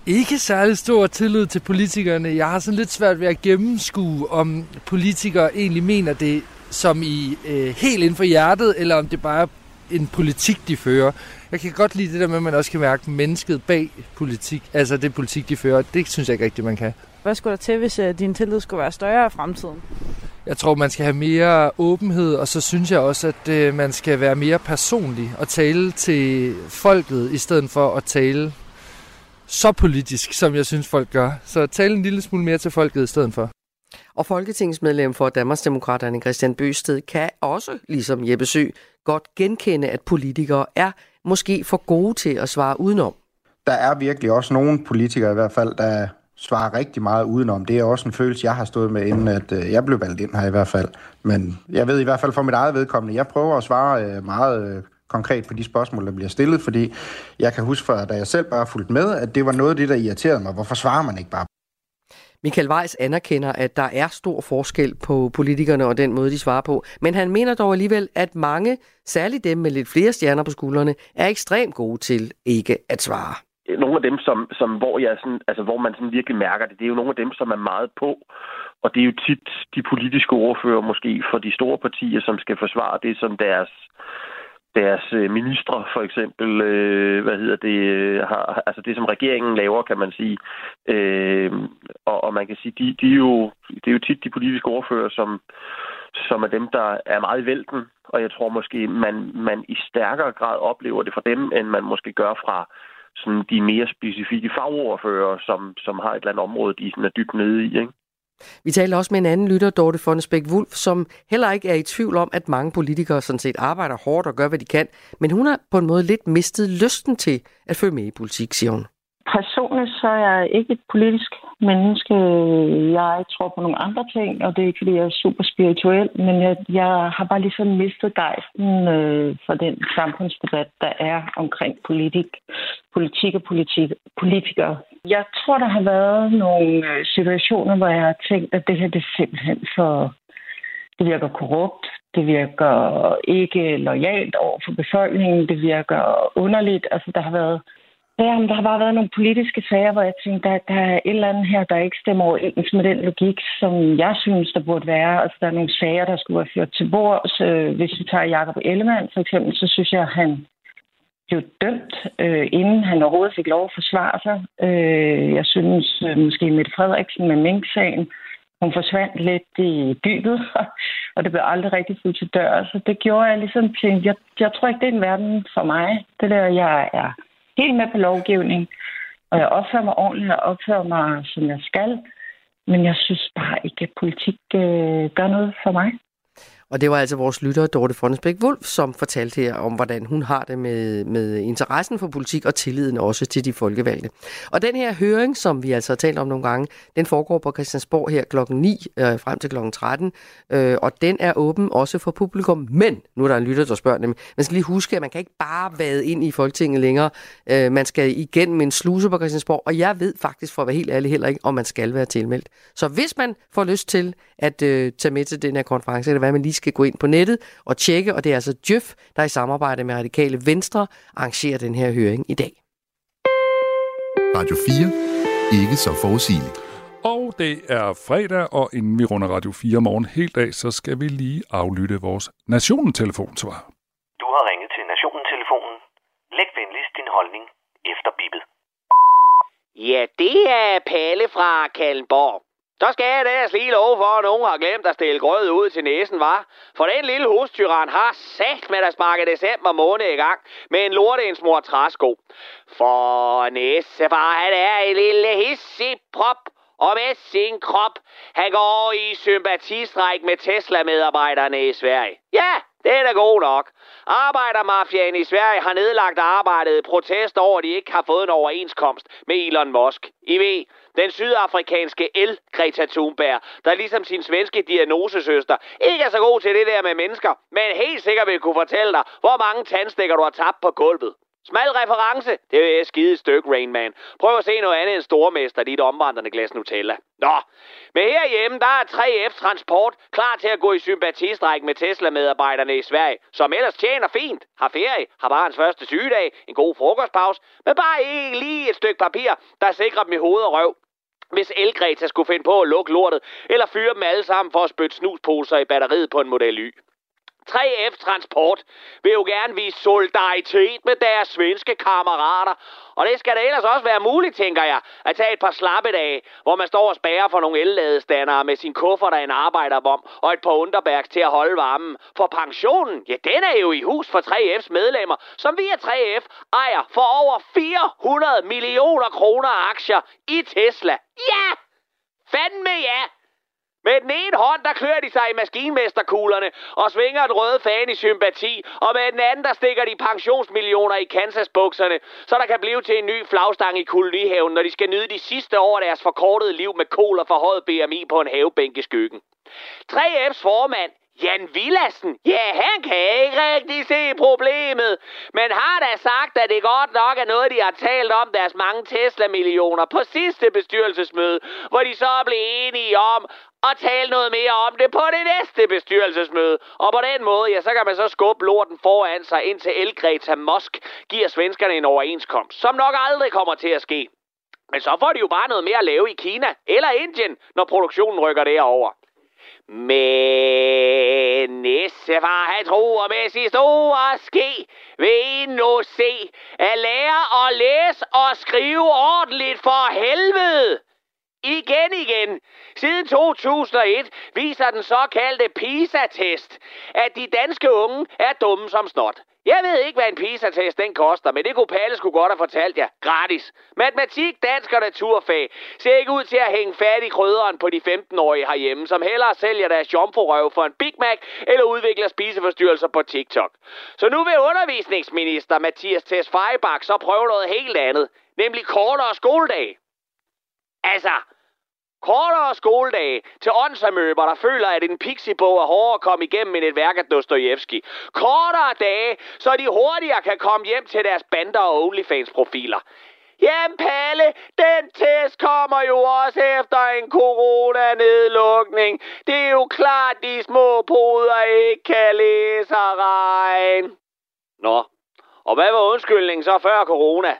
ikke særlig stor tillid til politikerne. Jeg har sådan lidt svært ved at gennemskue, om politikere egentlig mener det som i øh, helt inden for hjertet, eller om det bare er en politik, de fører. Jeg kan godt lide det der med, at man også kan mærke mennesket bag politik, altså det politik, de fører. Det synes jeg ikke rigtigt, man kan. Hvad skulle der til, hvis uh, din tillid skulle være større i fremtiden? Jeg tror, man skal have mere åbenhed, og så synes jeg også, at øh, man skal være mere personlig og tale til folket, i stedet for at tale så politisk, som jeg synes, folk gør. Så tale en lille smule mere til folket i stedet for. Og folketingsmedlem for Danmarksdemokraterne Christian Bøsted kan også, ligesom Jeppe Sø, godt genkende, at politikere er måske for gode til at svare udenom. Der er virkelig også nogle politikere i hvert fald, der svarer rigtig meget udenom. Det er også en følelse, jeg har stået med, inden at øh, jeg blev valgt ind her i hvert fald. Men jeg ved i hvert fald for mit eget vedkommende, jeg prøver at svare øh, meget øh, konkret på de spørgsmål, der bliver stillet, fordi jeg kan huske fra, da jeg selv bare fulgte med, at det var noget af det, der irriterede mig. Hvorfor svarer man ikke bare? Michael Weiss anerkender, at der er stor forskel på politikerne og den måde, de svarer på. Men han mener dog alligevel, at mange, særligt dem med lidt flere stjerner på skuldrene, er ekstremt gode til ikke at svare. Nogle af dem, som, som hvor, jeg sådan, altså, hvor man sådan virkelig mærker det, det er jo nogle af dem, som er meget på. Og det er jo tit de politiske ordfører måske for de store partier, som skal forsvare det som deres deres øh, ministre for eksempel, øh, hvad hedder det, øh, har, altså det som regeringen laver, kan man sige. Øh, og, og man kan sige, de, de er jo, det er jo tit de politiske ordfører, som, som er dem, der er meget i vælten, og jeg tror måske, man, man i stærkere grad oplever det fra dem, end man måske gør fra sådan de mere specifikke fagordfører, som, som har et eller andet område, de sådan er dybt nede i. Ikke? Vi talte også med en anden lytter, Dorte Fonnesbæk Wulf, som heller ikke er i tvivl om, at mange politikere sådan set arbejder hårdt og gør, hvad de kan. Men hun har på en måde lidt mistet lysten til at følge med i politik, siger hun. Personligt så er jeg ikke et politisk menneske. Jeg tror på nogle andre ting, og det er ikke, fordi jeg er super spirituel, men jeg, jeg har bare ligesom mistet gejsten øh, for den samfundsdebat, der er omkring politik, politik og politik, politikere. Jeg tror, der har været nogle øh, situationer, hvor jeg har tænkt, at det her det er simpelthen for... Det virker korrupt, det virker ikke lojalt over for befolkningen, det virker underligt. Altså, der har været Ja, men der har bare været nogle politiske sager, hvor jeg tænkte, der, der er et eller andet her, der ikke stemmer overens med den logik, som jeg synes, der burde være. Altså, der er nogle sager, der skulle være ført til bords. Øh, hvis vi tager Jacob Ellemann for eksempel, så synes jeg, at han blev dømt, øh, inden han overhovedet fik lov at forsvare sig. Øh, jeg synes øh, måske Mette Frederiksen med Mink-sagen, hun forsvandt lidt i dybet, og det blev aldrig rigtig fuldt til dør. Så det gjorde jeg ligesom til, jeg, jeg tror ikke, det er en verden for mig. Det der, jeg er helt med på lovgivning, og jeg opfører mig ordentligt og opfører mig, som jeg skal. Men jeg synes bare ikke, at politik øh, gør noget for mig. Og det var altså vores lytter, Dorte Fondensbæk Wolf, som fortalte her om, hvordan hun har det med, med interessen for politik og tilliden også til de folkevalgte. Og den her høring, som vi altså har talt om nogle gange, den foregår på Christiansborg her klokken 9 øh, frem til klokken 13. Øh, og den er åben også for publikum. Men, nu er der en lytter, der spørger dem, man skal lige huske, at man kan ikke bare vade ind i Folketinget længere. Øh, man skal igennem en sluse på Christiansborg, og jeg ved faktisk, for at være helt ærlig, heller ikke, om man skal være tilmeldt. Så hvis man får lyst til at øh, tage med til den her konference, eller hvad man lige skal gå ind på nettet og tjekke, og det er altså Djøf, der i samarbejde med Radikale Venstre arrangerer den her høring i dag. Radio 4. Ikke så forudsigeligt. Og det er fredag, og inden vi runder Radio 4 morgen helt af, så skal vi lige aflytte vores Nationen-telefonsvar. Du har ringet til Nationen-telefonen. Læg venligst din holdning efter bippet. Ja, det er Palle fra Kallenborg. Så skal jeg da lige love for, at nogen har glemt at stille grød ud til næsen, var. For den lille hustyran har sagt med at sparke december måned i gang med en lorteindsmor træsko. For næsefar, han er en lille hissiprop og med sin krop. Han går i sympatistræk med Tesla-medarbejderne i Sverige. Ja, det er da god nok. Arbejdermafiaen i Sverige har nedlagt arbejdet i protest over, at de ikke har fået en overenskomst med Elon Musk. I ved, den sydafrikanske el Greta Thunberg, der ligesom sin svenske diagnosesøster ikke er så god til det der med mennesker, men helt sikkert vil kunne fortælle dig, hvor mange tandstikker du har tabt på gulvet. Smal reference. Det er et skide stykke, Rain Man. Prøv at se noget andet end stormester, dit omvandrende glas Nutella. Nå, men herhjemme, der er 3F Transport klar til at gå i sympatistræk med Tesla-medarbejderne i Sverige, som ellers tjener fint, har ferie, har barns første sygedag, en god frokostpause, men bare ikke lige et stykke papir, der sikrer dem i hoved og røv hvis Elgreta skulle finde på at lukke lortet, eller fyre dem alle sammen for at spytte snusposer i batteriet på en Model Y. 3F Transport vil jo gerne vise solidaritet med deres svenske kammerater. Og det skal da ellers også være muligt, tænker jeg, at tage et par slappe dage, hvor man står og spærer for nogle elladestandere med sin kuffert af en arbejderbom og et par underbærks til at holde varmen. For pensionen, ja, den er jo i hus for 3F's medlemmer, som via 3F ejer for over 400 millioner kroner aktier i Tesla. Ja! Fandme ja! Med den ene hånd, der klør de sig i maskinmesterkuglerne og svinger den røde fan i sympati, og med den anden, der stikker de pensionsmillioner i Kansas-bukserne, så der kan blive til en ny flagstang i kolonihaven, når de skal nyde de sidste år af deres forkortede liv med kol og forhøjet BMI på en havebænk i skyggen. 3F's formand, Jan Villassen, ja, han kan ikke rigtig se problemet, men har da sagt, at det godt nok er noget, de har talt om deres mange Tesla-millioner på sidste bestyrelsesmøde, hvor de så blev enige om og tale noget mere om det på det næste bestyrelsesmøde. Og på den måde, ja, så kan man så skubbe lorten foran sig, indtil Elgreta Mosk giver svenskerne en overenskomst, som nok aldrig kommer til at ske. Men så får de jo bare noget mere at lave i Kina eller Indien, når produktionen rykker derover. Men nissefar, han tror med sin store ske, vil nu se at lære at læse og skrive ordentligt for helvede. Igen igen. Siden 2001 viser den såkaldte PISA-test, at de danske unge er dumme som snot. Jeg ved ikke, hvad en PISA-test den koster, men det kunne Palle skulle godt have fortalt jer. Gratis. Matematik, dansk og naturfag ser ikke ud til at hænge fat i krydderen på de 15-årige herhjemme, som hellere sælger deres jomfrurøv for en Big Mac eller udvikler spiseforstyrrelser på TikTok. Så nu vil undervisningsminister Mathias Tess Fejbak så prøve noget helt andet, nemlig kortere skoledag. Altså, kortere skoledage til åndsamøber, der føler, at en pixiebog er hårdere at komme igennem end et værk af Dostojevski. Kortere dage, så de hurtigere kan komme hjem til deres bander og OnlyFans-profiler. Jamen Palle, den test kommer jo også efter en coronanedlukning. Det er jo klart, de små poder ikke kan læse og regne. Nå, og hvad var undskyldningen så før corona?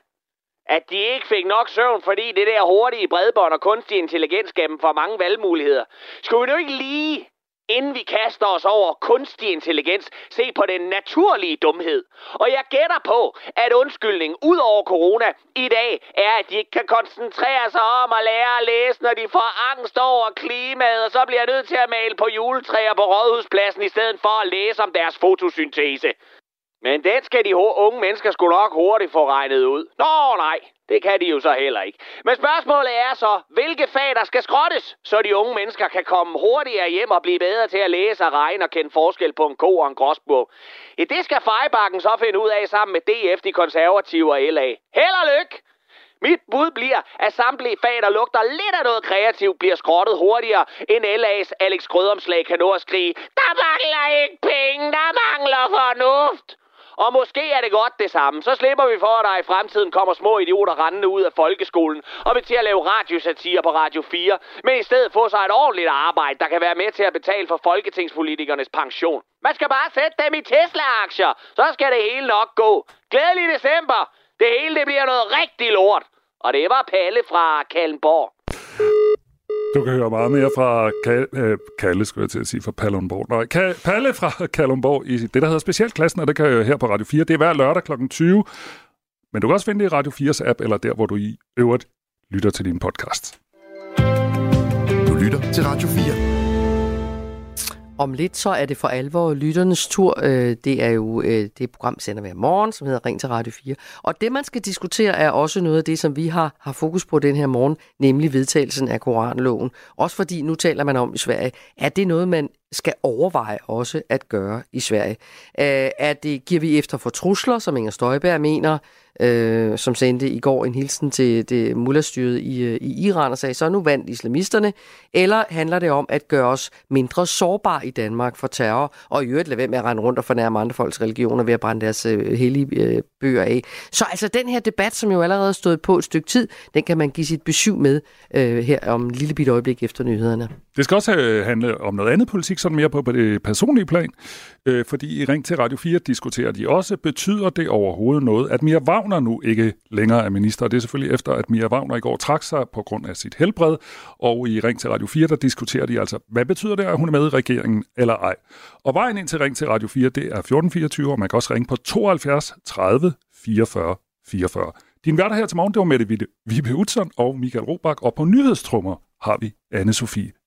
At de ikke fik nok søvn, fordi det der hurtige bredbånd og kunstig intelligens gav dem for mange valgmuligheder. Skulle vi nu ikke lige, inden vi kaster os over kunstig intelligens, se på den naturlige dumhed? Og jeg gætter på, at undskyldning ud over corona i dag er, at de ikke kan koncentrere sig om at lære at læse, når de får angst over klimaet, og så bliver nødt til at male på juletræer på Rådhuspladsen i stedet for at læse om deres fotosyntese. Men den skal de unge mennesker skulle nok hurtigt få regnet ud. Nå nej, det kan de jo så heller ikke. Men spørgsmålet er så, hvilke fag der skal skrottes, så de unge mennesker kan komme hurtigere hjem og blive bedre til at læse og regne og kende forskel på en ko og en gråsbog. Ja, det skal Fejbakken så finde ud af sammen med DF, de konservative og LA. Held og lykke! Mit bud bliver, at samtlige fag, der lugter lidt af noget kreativt, bliver skrottet hurtigere, end LA's Alex Grødomslag kan nå at skrige, der mangler ikke penge, der mangler fornuft. Og måske er det godt det samme. Så slipper vi for, at der i fremtiden kommer små idioter rendende ud af folkeskolen og vil til at lave radiosatire på Radio 4, men i stedet få sig et ordentligt arbejde, der kan være med til at betale for folketingspolitikernes pension. Man skal bare sætte dem i Tesla-aktier, så skal det hele nok gå. Glædelig december! Det hele det bliver noget rigtig lort. Og det var Palle fra Kallenborg. Du kan høre meget mere fra øh, Kalle, skulle jeg til at sige, fra Palundborg. Nej, Ka- Palle fra Kalundborg i det, der hedder Specialklassen, og det kan jeg her på Radio 4. Det er hver lørdag kl. 20. Men du kan også finde det i Radio 4's app, eller der, hvor du i øvrigt lytter til din podcast. Du lytter til Radio 4. Om lidt så er det for alvor lytternes tur. Øh, det er jo øh, det program, sender hver morgen, som hedder Ring til Radio 4. Og det, man skal diskutere, er også noget af det, som vi har, har fokus på den her morgen, nemlig vedtagelsen af Koranloven. Også fordi, nu taler man om i Sverige, er det noget, man skal overveje også at gøre i Sverige. Øh, er det, giver vi efter for trusler, som Inger Støjberg mener, øh, som sendte i går en hilsen til det mullerstyret i, øh, i Iran og sagde, så nu vandt islamisterne, eller handler det om at gøre os mindre sårbare i Danmark for terror, og i øvrigt lade være med at rende rundt og fornærme andre folks religioner ved at brænde deres øh, hellige øh, bøger af. Så altså den her debat, som jo allerede stået på et stykke tid, den kan man give sit besøg med øh, her om en lille bit øjeblik efter nyhederne. Det skal også øh, handle om noget andet politik, sådan mere på, på det personlige plan, øh, fordi i Ring til Radio 4 diskuterer de også, betyder det overhovedet noget, at Mia Wagner nu ikke længere er minister? Det er selvfølgelig efter, at Mia Wagner i går trak sig på grund af sit helbred, og i Ring til Radio 4, der diskuterer de altså, hvad betyder det, at hun er med i regeringen eller ej? Og vejen ind til Ring til Radio 4, det er 1424, og man kan også ringe på 72 30 44 44. Din værter her til morgen, det var Mette Vibe Utzon og Michael Robach, og på nyhedstrummer har vi anne Sofie